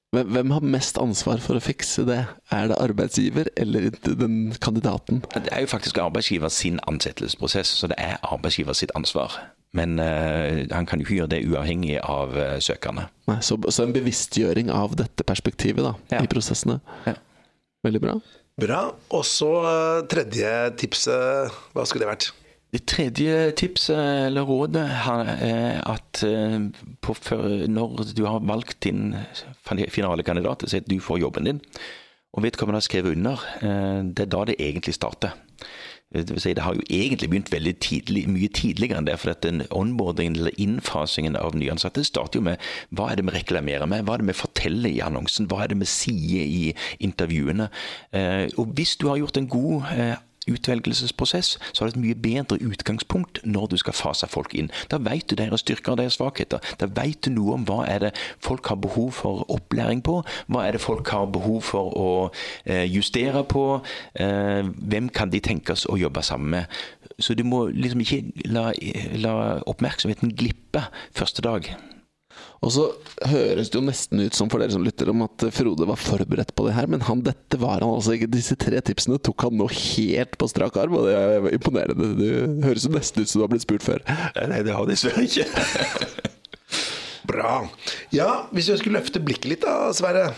Hvem har mest ansvar for å fikse det? Er det arbeidsgiver eller den kandidaten? Det er jo faktisk arbeidsgiver sin ansettelsesprosess, så det er arbeidsgiver sitt ansvar. Men uh, han kan jo ikke gjøre det uavhengig av uh, søkerne. Nei, så, så, en bevisstgjøring av dette perspektivet da, ja. i prosessene. Ja. Veldig bra. Bra. Og så uh, tredje tipset, hva skulle det vært? Det tredje tipset, eller rådet, er at på, når du har valgt din finalekandidat, så at du får jobben din, og vedkommende har skrevet under, det er da det egentlig starter. Det, vil si, det har jo egentlig begynt veldig tidlig, mye tidligere enn det. For at den onboardingen eller innfasingen av nyansatte starter jo med hva er det vi reklamerer med, hva er det vi forteller i annonsen, hva er det vi sier i intervjuene. Eh, og hvis du har gjort en god eh, utvelgelsesprosess, så har du et mye bedre utgangspunkt når du skal fase folk inn. Da vet du deres styrker og deres svakheter. Da vet du noe om hva er det folk har behov for opplæring på, hva er det folk har behov for å eh, justere på, eh, hvem kan de tenkes å jobbe sammen med. Så du må liksom ikke la, la oppmerksomheten glippe første dag. Og så høres det jo nesten ut som for dere som lytter om at Frode var forberedt på det her, men han, dette var han altså ikke. Disse tre tipsene tok han nå helt på strak arm, og det er imponerende. Det høres jo nesten ut som du har blitt spurt før. Nei, det har de dessverre ikke. Bra. Ja, hvis vi skulle løfte blikket litt da, Sverre.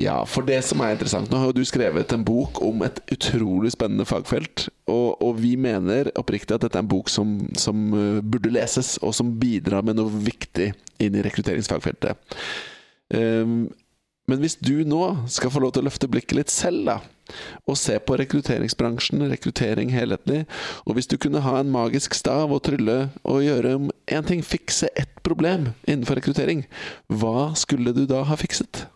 Ja, for det som er interessant Nå har jo du skrevet en bok om et utrolig spennende fagfelt. Og, og vi mener oppriktig at dette er en bok som, som uh, burde leses, og som bidrar med noe viktig inn i rekrutteringsfagfeltet. Um, men hvis du nå skal få lov til å løfte blikket litt selv, da, og se på rekrutteringsbransjen, rekruttering helhetlig, og hvis du kunne ha en magisk stav og trylle og gjøre om én ting, fikse ett problem innenfor rekruttering, hva skulle du da ha fikset?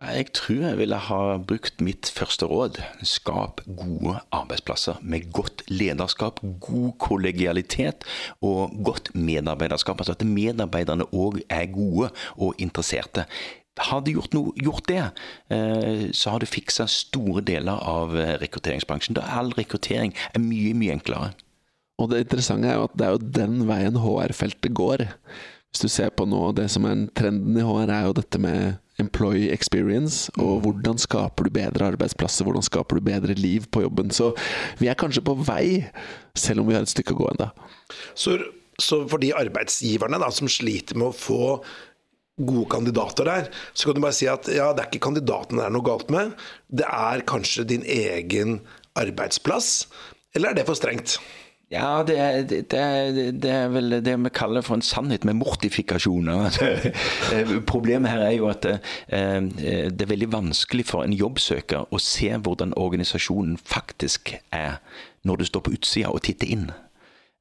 Jeg tror jeg ville ha brukt mitt første råd. Skap gode arbeidsplasser med godt lederskap, god kollegialitet og godt medarbeiderskap. Altså at medarbeiderne òg er gode og interesserte. Har du gjort, noe, gjort det, eh, så har du fiksa store deler av eh, rekrutteringsbransjen. Da all rekruttering er mye, mye enklere. Og det interessante er jo at det er jo den veien HR-feltet går. Hvis du ser på nå, det som er trenden i HR, er jo dette med employee experience, og mm. hvordan skaper du bedre arbeidsplasser, hvordan skaper du bedre liv på jobben. Så vi er kanskje på vei, selv om vi har et stykke å gå ennå. Så, så for de arbeidsgiverne da, som sliter med å få gode kandidater der, så kan du bare si at ja, det er ikke kandidatene det er noe galt med, det er kanskje din egen arbeidsplass, eller er det for strengt? Ja, det er, det, det er, vel det vi kaller for en sannhet med mortifikasjoner. Problemet her er jo at det, det er veldig vanskelig for en jobbsøker å se hvordan organisasjonen faktisk er når du står på utsida og titter inn.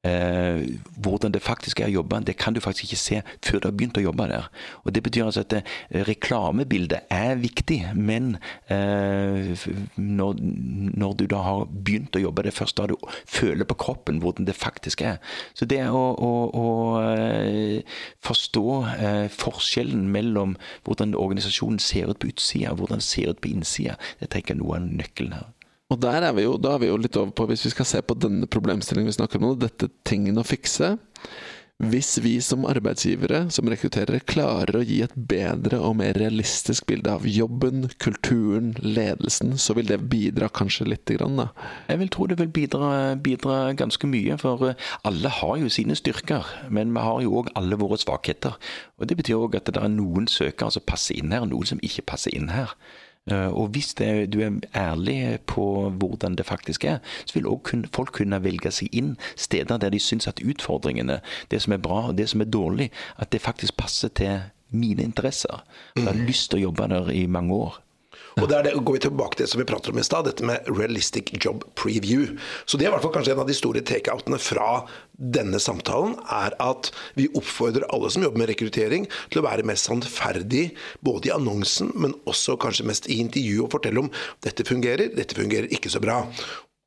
Eh, hvordan det faktisk er å jobbe, det kan du faktisk ikke se før du har begynt å jobbe der. Og Det betyr altså at det, eh, reklamebildet er viktig, men eh, når, når, du da har begynt å jobbe, det først da du føler på kroppen hvordan det faktisk er. Så det å, å, å eh, forstå eh, forskjellen mellom hvordan organisasjonen ser ut på utsida hvordan den ser ut på innsida, det tenker jeg noe av nøkkelen her. Og der er vi jo, da er vi jo litt over på, hvis vi skal se på denne problemstillingen vi snakker om nå, dette tingen å fikse. Hvis vi som arbeidsgivere, som rekrutterere, klarer å gi et bedre og mer realistisk bilde av jobben, kulturen, ledelsen, så vil det bidra kanskje lite grann, da? Jeg vil tro det vil bidra, bidra ganske mye, for eh, alle har jo sine styrker. Men vi har jo òg alle våre svakheter. Og Det betyr òg at det er noen søkere som passer inn her, og noen som ikke passer inn her. Eh, og hvis det, du er ærlig på hvordan det faktisk er, så vil også folk kunne velge seg inn steder der de syns at utfordringene, det som er bra og det som er dårlig, at det faktisk passer til mine interesser. Jeg har lyst til å jobbe der i mange år. Og der det, går vi tilbake til det som vi prater om i stad, dette med realistic job preview. Så det er i hvert fall kanskje en av de store takeoutene fra denne samtalen, er at vi oppfordrer alle som jobber med rekruttering til å være mest sannferdig både i annonsen, men også kanskje mest i intervjuet og fortelle om dette fungerer, dette fungerer ikke så bra.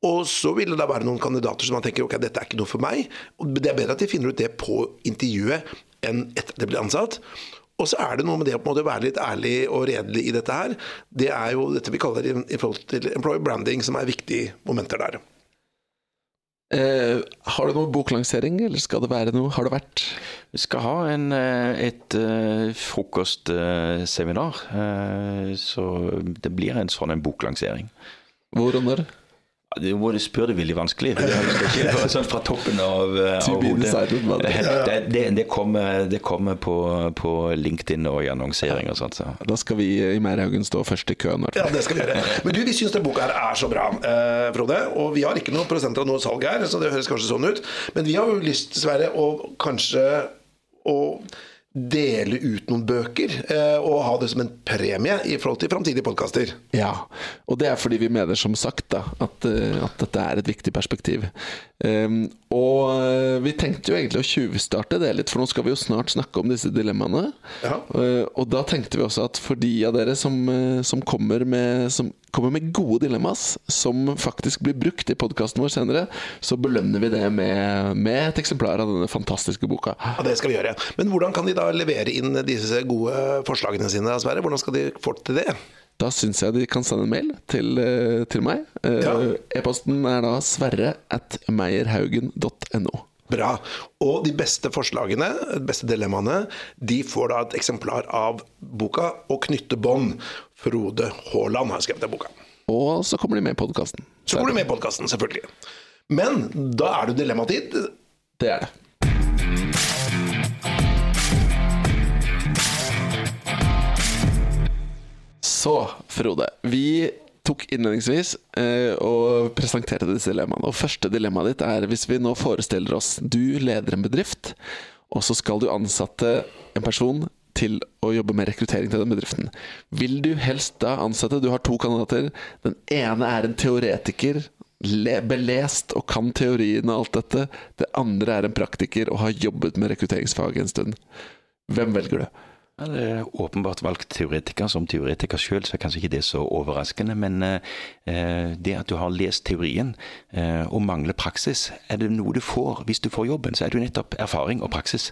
Og så vil det da være noen kandidater som man tenker ok, dette er ikke noe for meg. Det er bedre at de finner ut det på intervjuet enn etter at de blir ansatt. Og så er det noe med det å være litt ærlig og redelig i dette her. Det er jo dette vi kaller i forhold til employer branding, som er viktige momenter der. Eh, har du noen boklansering, eller skal det være noe? Har det vært? Vi skal ha en, et, et uh, frokostseminar. Uh, så det blir en sånn en boklansering. Hvor og når? Du må spør det veldig vanskelig. For det er ikke sånn fra toppen av, av hodet. Det, det, det, kommer, det kommer på, på, LinkedIn og i annonsering og sånt. Så. Da skal vi i Meierhaugen stå først i køen. Ja, det skal vi gjøre. Men du, vi syns denne boka her er så bra, eh, Frode. Og vi har ikke noen prosenter av noe salg her, så det høres kanskje sånn ut. Men vi har jo lyst, Sverre, å kanskje å dele ut noen bøker eh, og ha det som en premie i forhold til framtidige podkaster. Ja, og det er fordi vi mener som sagt da, at, eh, at dette er et viktig perspektiv. Um, Og eh, vi tenkte jo egentlig å tjuvstarte det litt, for nå skal vi jo snart snakke om disse dilemmaene. Ja. Uh, Og da tenkte vi også at for de av dere som, som, kommer, med, som kommer med gode dilemmas, som faktisk blir brukt i podkasten vår senere, så belønner vi det med, med et eksemplar av denne fantastiske boka. Ja, Det skal vi gjøre. Men hvordan kan de da levere inn disse gode forslagene sine, Sverre? Hvordan skal de få til det? Da syns jeg de kan sende en mail til, eh, til meg. Eh, Ja. E-posten er da sverre at meierhaugen.no. Bra. Og de beste forslagene, de beste dilemmaene, de får da et eksemplar av boka 'Å knytte bånd'. Frode Haaland har skrevet den boka. Og så kommer de med i podkasten. Så kommer de med i podkasten, selvfølgelig. Men da er det dilemmatid. Det er det. Så, Frode. Vi tok innledningsvis eh, og presenterte disse dilemmaene. Og første dilemmaet ditt er hvis vi nå forestiller oss du leder en bedrift, og så skal du ansatte en person til å jobbe med rekruttering til den bedriften. Vil du helst da ansette Du har to kandidater. Den ene er en teoretiker, le- belest og kan teorien og alt dette. Det andre er en praktiker og har jobbet med rekrutteringsfaget en stund. Hvem velger du? Det er åpenbart valgt teoretiker. Som teoretiker sjøl så er kanskje ikke det så overraskende. Men eh, det at du har lest teorien eh, og mangler praksis, er det noe du får hvis du får jobben, så er det jo nettopp erfaring og praksis.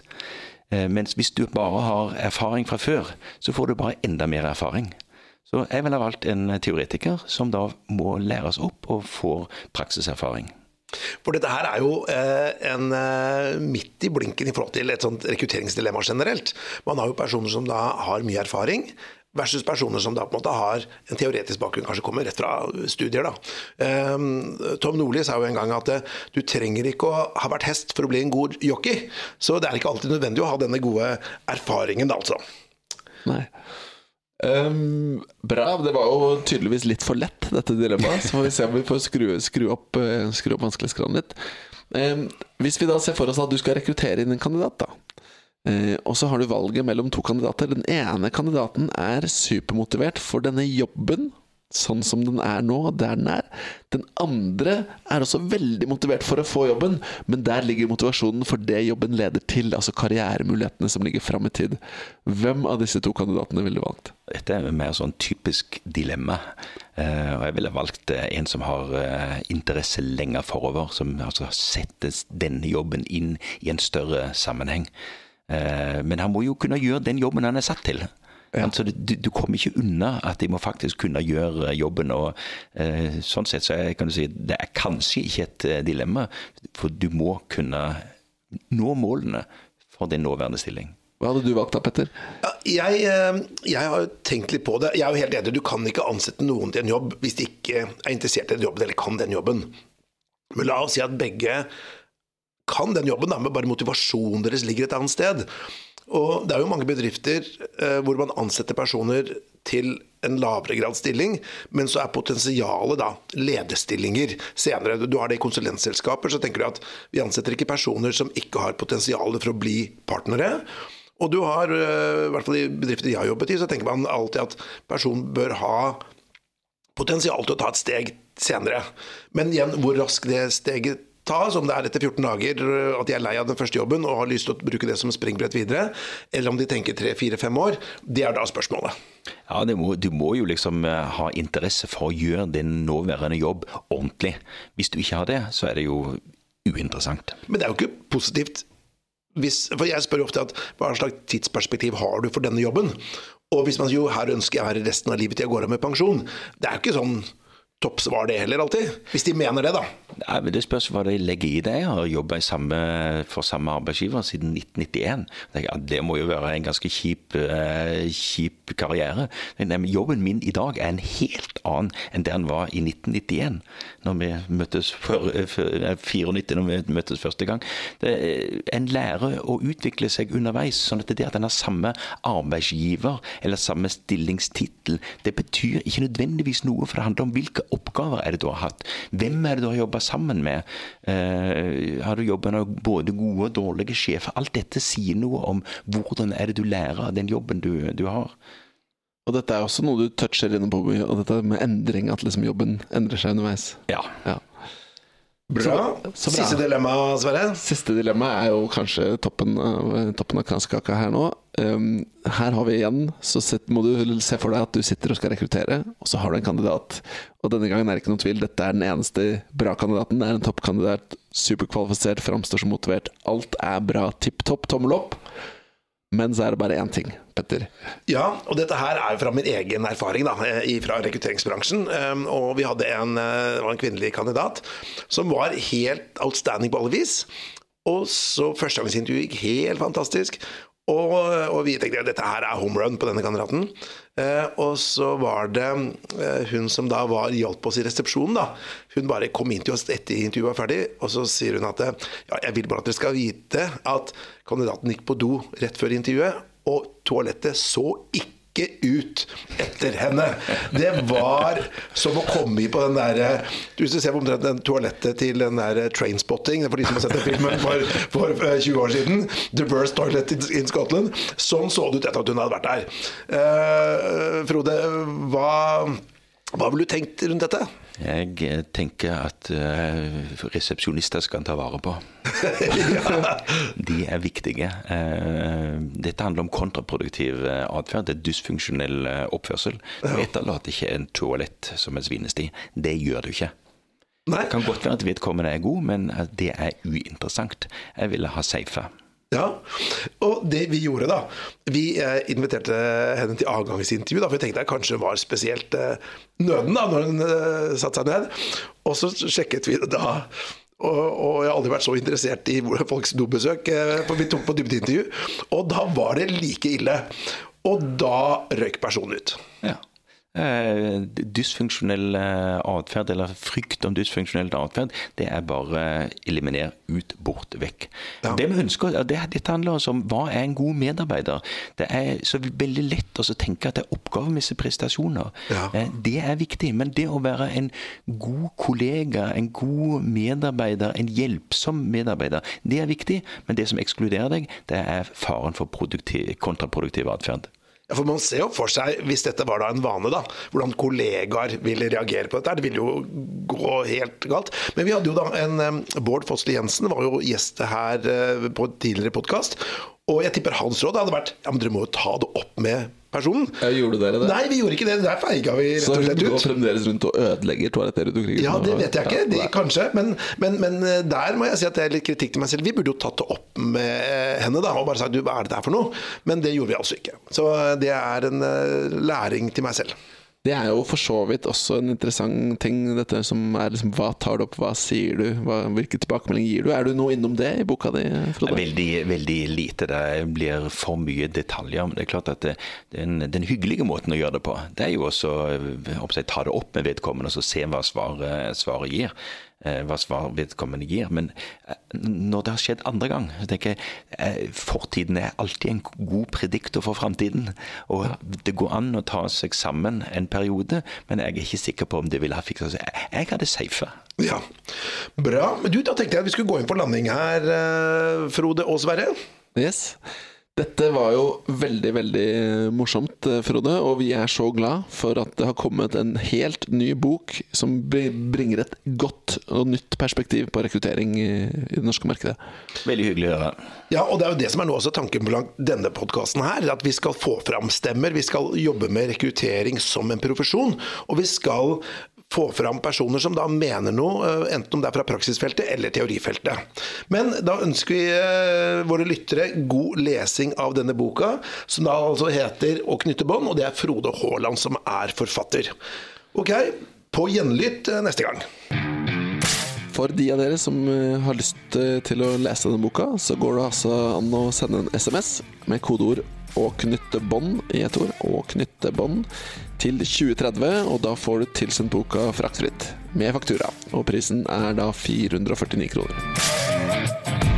Eh, mens hvis du bare har erfaring fra før, så får du bare enda mer erfaring. Så jeg ville valgt en teoretiker som da må læres opp og får praksiserfaring. For dette her er jo eh, en eh, midt i blinken i forhold til et sånt rekrutteringsdilemma generelt. Man har jo personer som da har mye erfaring. Versus personer som da på en måte har en teoretisk bakgrunn, kanskje kommer rett fra studier. da. Eh, Tom Nordli sa jo en gang at du trenger ikke å ha vært hest for å bli en god jockey. Så det er ikke alltid nødvendig å ha denne gode erfaringen, da, altså. Nei. Um, bra. Det var jo tydeligvis litt for lett, dette dilemmaet. Så får vi se om vi får skru, skru opp, eh, skru opp vanskelighetsgraden litt. Um, hvis vi da ser for oss at du skal rekruttere inn en kandidat, da. Eh, og så har du valget mellom to kandidater. Den ene kandidaten er supermotivert for denne jobben, sånn som den er nå, der den er. Den andre er også veldig motivert for å få jobben, men der ligger motivasjonen for det jobben leder til, altså karrieremulighetene som ligger fram i tid. Hvem av disse to kandidatene ville du valgt? Dette er mer sånn typisk dilemma. Eh, og jeg ville valgt eh, en som har interesse lenger forover. Som altså setter denne jobben inn i en større sammenheng. Eh, men han må jo kunne gjøre den jobben han er satt til. Altså, du, du kommer ikke unna at de må faktisk kunne gjøre jobben. og eh, Sånn sett så er, kan du si, det er kanskje ikke et eh, dilemma, for du må kunne nå målene for din nåværende stilling. Hva hadde du valgt da, Petter? Jeg, eh, jeg har tenkt litt på det. Jeg er jo helt enig. Du kan ikke ansette noen til en jobb hvis de ikke er interessert i den jobben eller kan den jobben. Men la oss si at begge kan den jobben, da, men bare motivasjonen deres ligger et annet sted. Og Det er jo mange bedrifter eh, hvor man ansetter personer til en lavere grad stilling, men så er potensialet da lederstillinger senere. Du har det i konsulentselskaper, så tenker du at vi ansetter ikke personer som ikke har potensial for å bli partnere. Og du har, eh, i hvert fall i bedrifter jeg har jobbet i, så tenker man alltid at personen bør ha potensial til å ta et steg senere. Men igjen, hvor raskt det steget tas, som det er etter 14 dager at de er lei av den første jobben og har lyst til å bruke det som springbrett videre, eller om de tenker 3-4-5 år, det er da spørsmålet. Ja, må, Du må jo liksom eh, ha interesse for å gjøre din nåværende jobb ordentlig. Hvis du ikke har det, så er det jo uinteressant. Men det er jo ikke positivt hvis, For jeg spør jo ofte at hva slags tidsperspektiv har du for denne jobben? Og hvis man jo her ønsker jeg være resten av livet til jeg går av med pensjon, det er jo ikke sånn toppsvar det heller alltid. Hvis de mener det, da. Det spørs hva de legger i det. Jeg har jobba for samme arbeidsgiver siden 1991. Det må jo være en ganske kjip, uh, kjip karriere. Jobben min i dag er en helt annen enn det den var i 1991. Når vi møttes for, for, 94, når vi møttes første gang. Det, en lærer å utvikle seg underveis. sånn at det at en har samme arbeidsgiver eller samme stillingstittel, det betyr ikke nødvendigvis noe, for det handler om hvilke oppgaver er det du har hatt? Hvem er det du har jobba sammen med? Uh, har du jobba med både gode og dårlige sjefer? Alt dette sier noe om hvordan er det du lærer av den jobben du, du har. Og dette er også noe du toucher inne på, og dette med endring, at liksom jobben endrer seg underveis. Ja. ja. Bra. Så- så bra. Siste dilemma, Sverre. Siste dilemma er jo kanskje toppen av, toppen av kransekaka her nå. Um, her har vi igjen, så sett, må du se for deg at du sitter og skal rekruttere, og så har du en kandidat. Og denne gangen er det ikke noen tvil, dette er den eneste bra kandidaten. Det er en toppkandidat, superkvalifisert, framstår som motivert. Alt er bra, tipp topp, tommel opp. Men så er det bare én ting, Petter. Ja, og dette her er jo fra min egen erfaring da, eh, fra rekrutteringsbransjen. Um, Og vi hadde en, eh, en kvinnelig kandidat som var helt outstanding på alle vis. Og så førstegangsintervjuet gikk helt fantastisk. Og, og vi tenkte at dette her er home run på denne kandidaten. Eh, og så var det eh, hun som da var hjalp oss i resepsjonen. da. Hun bare kom inn til oss etter intervjuet var ferdig, og så sier hun at ja, jeg vil bare at dere skal vite at kandidaten gikk på do rett før intervjuet, og toalettet så ikke ut etter henne. Det var som å komme i på den der Hvis du ser på omtrent den toalettet til den der Trainspotting, for de som har sett den filmen for, for eh, 20 år siden, The Worst Toilet in Scotland, sånn så det ut etter at hun hadde vært der. Uh, Frode, hva, hva ville du tenkt rundt dette? Jeg eh, tenker at uh, resepsjonister skal en ta vare på. De er viktige. Uh, dette handler om kontraproduktiv atferd. Det er dysfunksjonell oppførsel. Du etterlater ikke en toalett som en svinesti. Det gjør du ikke. Nei? Det kan godt være at vedkommende er god, men det er uinteressant. Jeg ville ha safa. Ja, og det vi gjorde da Vi eh, inviterte henne til avgangsintervju, da, for jeg tenkte jeg kanskje var spesielt eh, nøden da når hun eh, satte seg ned. Og så sjekket vi det da. Og, og jeg har aldri vært så interessert i folks dobesøk, eh, for vi tok på dybdeintervju. Og da var det like ille. Og da røyk personen ut. Ja. Eh, dysfunksjonell eh, atferd, eller frykt om dysfunksjonell atferd, det er bare eliminer ut, bort, vekk. Ja. Det vi ønsker, det, Dette handler altså om hva er en god medarbeider. Det er så veldig lett å tenke at det er oppgavemessige prestasjoner. Ja. Eh, Det er viktig, men det å være en god kollega, en god medarbeider, en hjelpsom medarbeider, det er viktig. Men det som ekskluderer deg, det er faren for produktiv, kontraproduktiv atferd. For Man ser jo for seg, hvis dette var da en vane, da, hvordan kollegaer ville reagere på dette. Det ville jo gå helt galt. Men vi hadde jo da en Bård Fossli Jensen var jo gjest her eh, på tidligere podkast. Og jeg tipper hans råd hadde vært ja, men dere må jo ta det opp med personen. gjorde dere det? Nei, vi gjorde ikke det. Der feiga vi rett og slett ut. Så hun går fremdeles rundt og ødelegger toaletter rundt omkring? Ja, det vet jeg ikke. Det, kanskje. Men, men, men eh, der må jeg si at det er litt kritikk til meg selv. Vi burde jo tatt det opp med eh, henne da, og bare sagt du, hva er det der for noe? Men det gjorde vi altså ikke. Så eh, det er en læring til meg selv. Det er jo for så vidt også en interessant ting, dette som er liksom Hva tar du opp, hva sier du, hva, hvilke tilbakemelding gir du? Er du noe innom det i boka di, Frode? Veldig, veldig lite. Det blir for mye detaljer. Men det er klart at det, den, den hyggelige måten å gjøre det på, det er jo også eh, å ta det opp med vedkommende og se hva svaret, svaret gir. Eh, Hva svar vedkommende gir. Men eh, når det har skjedd andre gang, så tenker jeg eh, fortiden er alltid en god prediktor for framtiden. Og det går an å ta seg sammen en periode, men jeg er ikke sikker på om det ville ha fiksa seg. Jeg- hadde safa. Ja, bra. Men du, da tenkte jeg at vi skulle gå inn for landing her, Frode og Sverre. Yes. Dette var jo veldig, veldig morsomt, eh, Frode, og vi er så glad for at det har kommet en helt ny bok som bringer et godt og nytt perspektiv på rekruttering i i det norske markedet. Veldig hyggelig å høre. Ja, og det er jo det som er nå også tanken på denne podkasten her. At vi skal få fram stemmer. Vi skal jobbe med rekruttering som en profesjon. Og vi skal få fram personer som da mener noe, eh, enten om det er fra praksisfeltet eller teorifeltet. Men da ønsker vi eh, våre lyttere god lesing av denne boka, som da altså heter 'Å knytte bånd', og det er Frode Haaland som er forfatter. Ok, på gjenlytt eh, neste gang. For de av dere som har lyst til å lese denne boka, så går det altså an å sende en SMS med kodeord 'å knytte bånd' i ett ord, 'å knytte bånd' til 2030, og da får du tilsendt boka fraktfritt med faktura. Og prisen er da 449 kroner.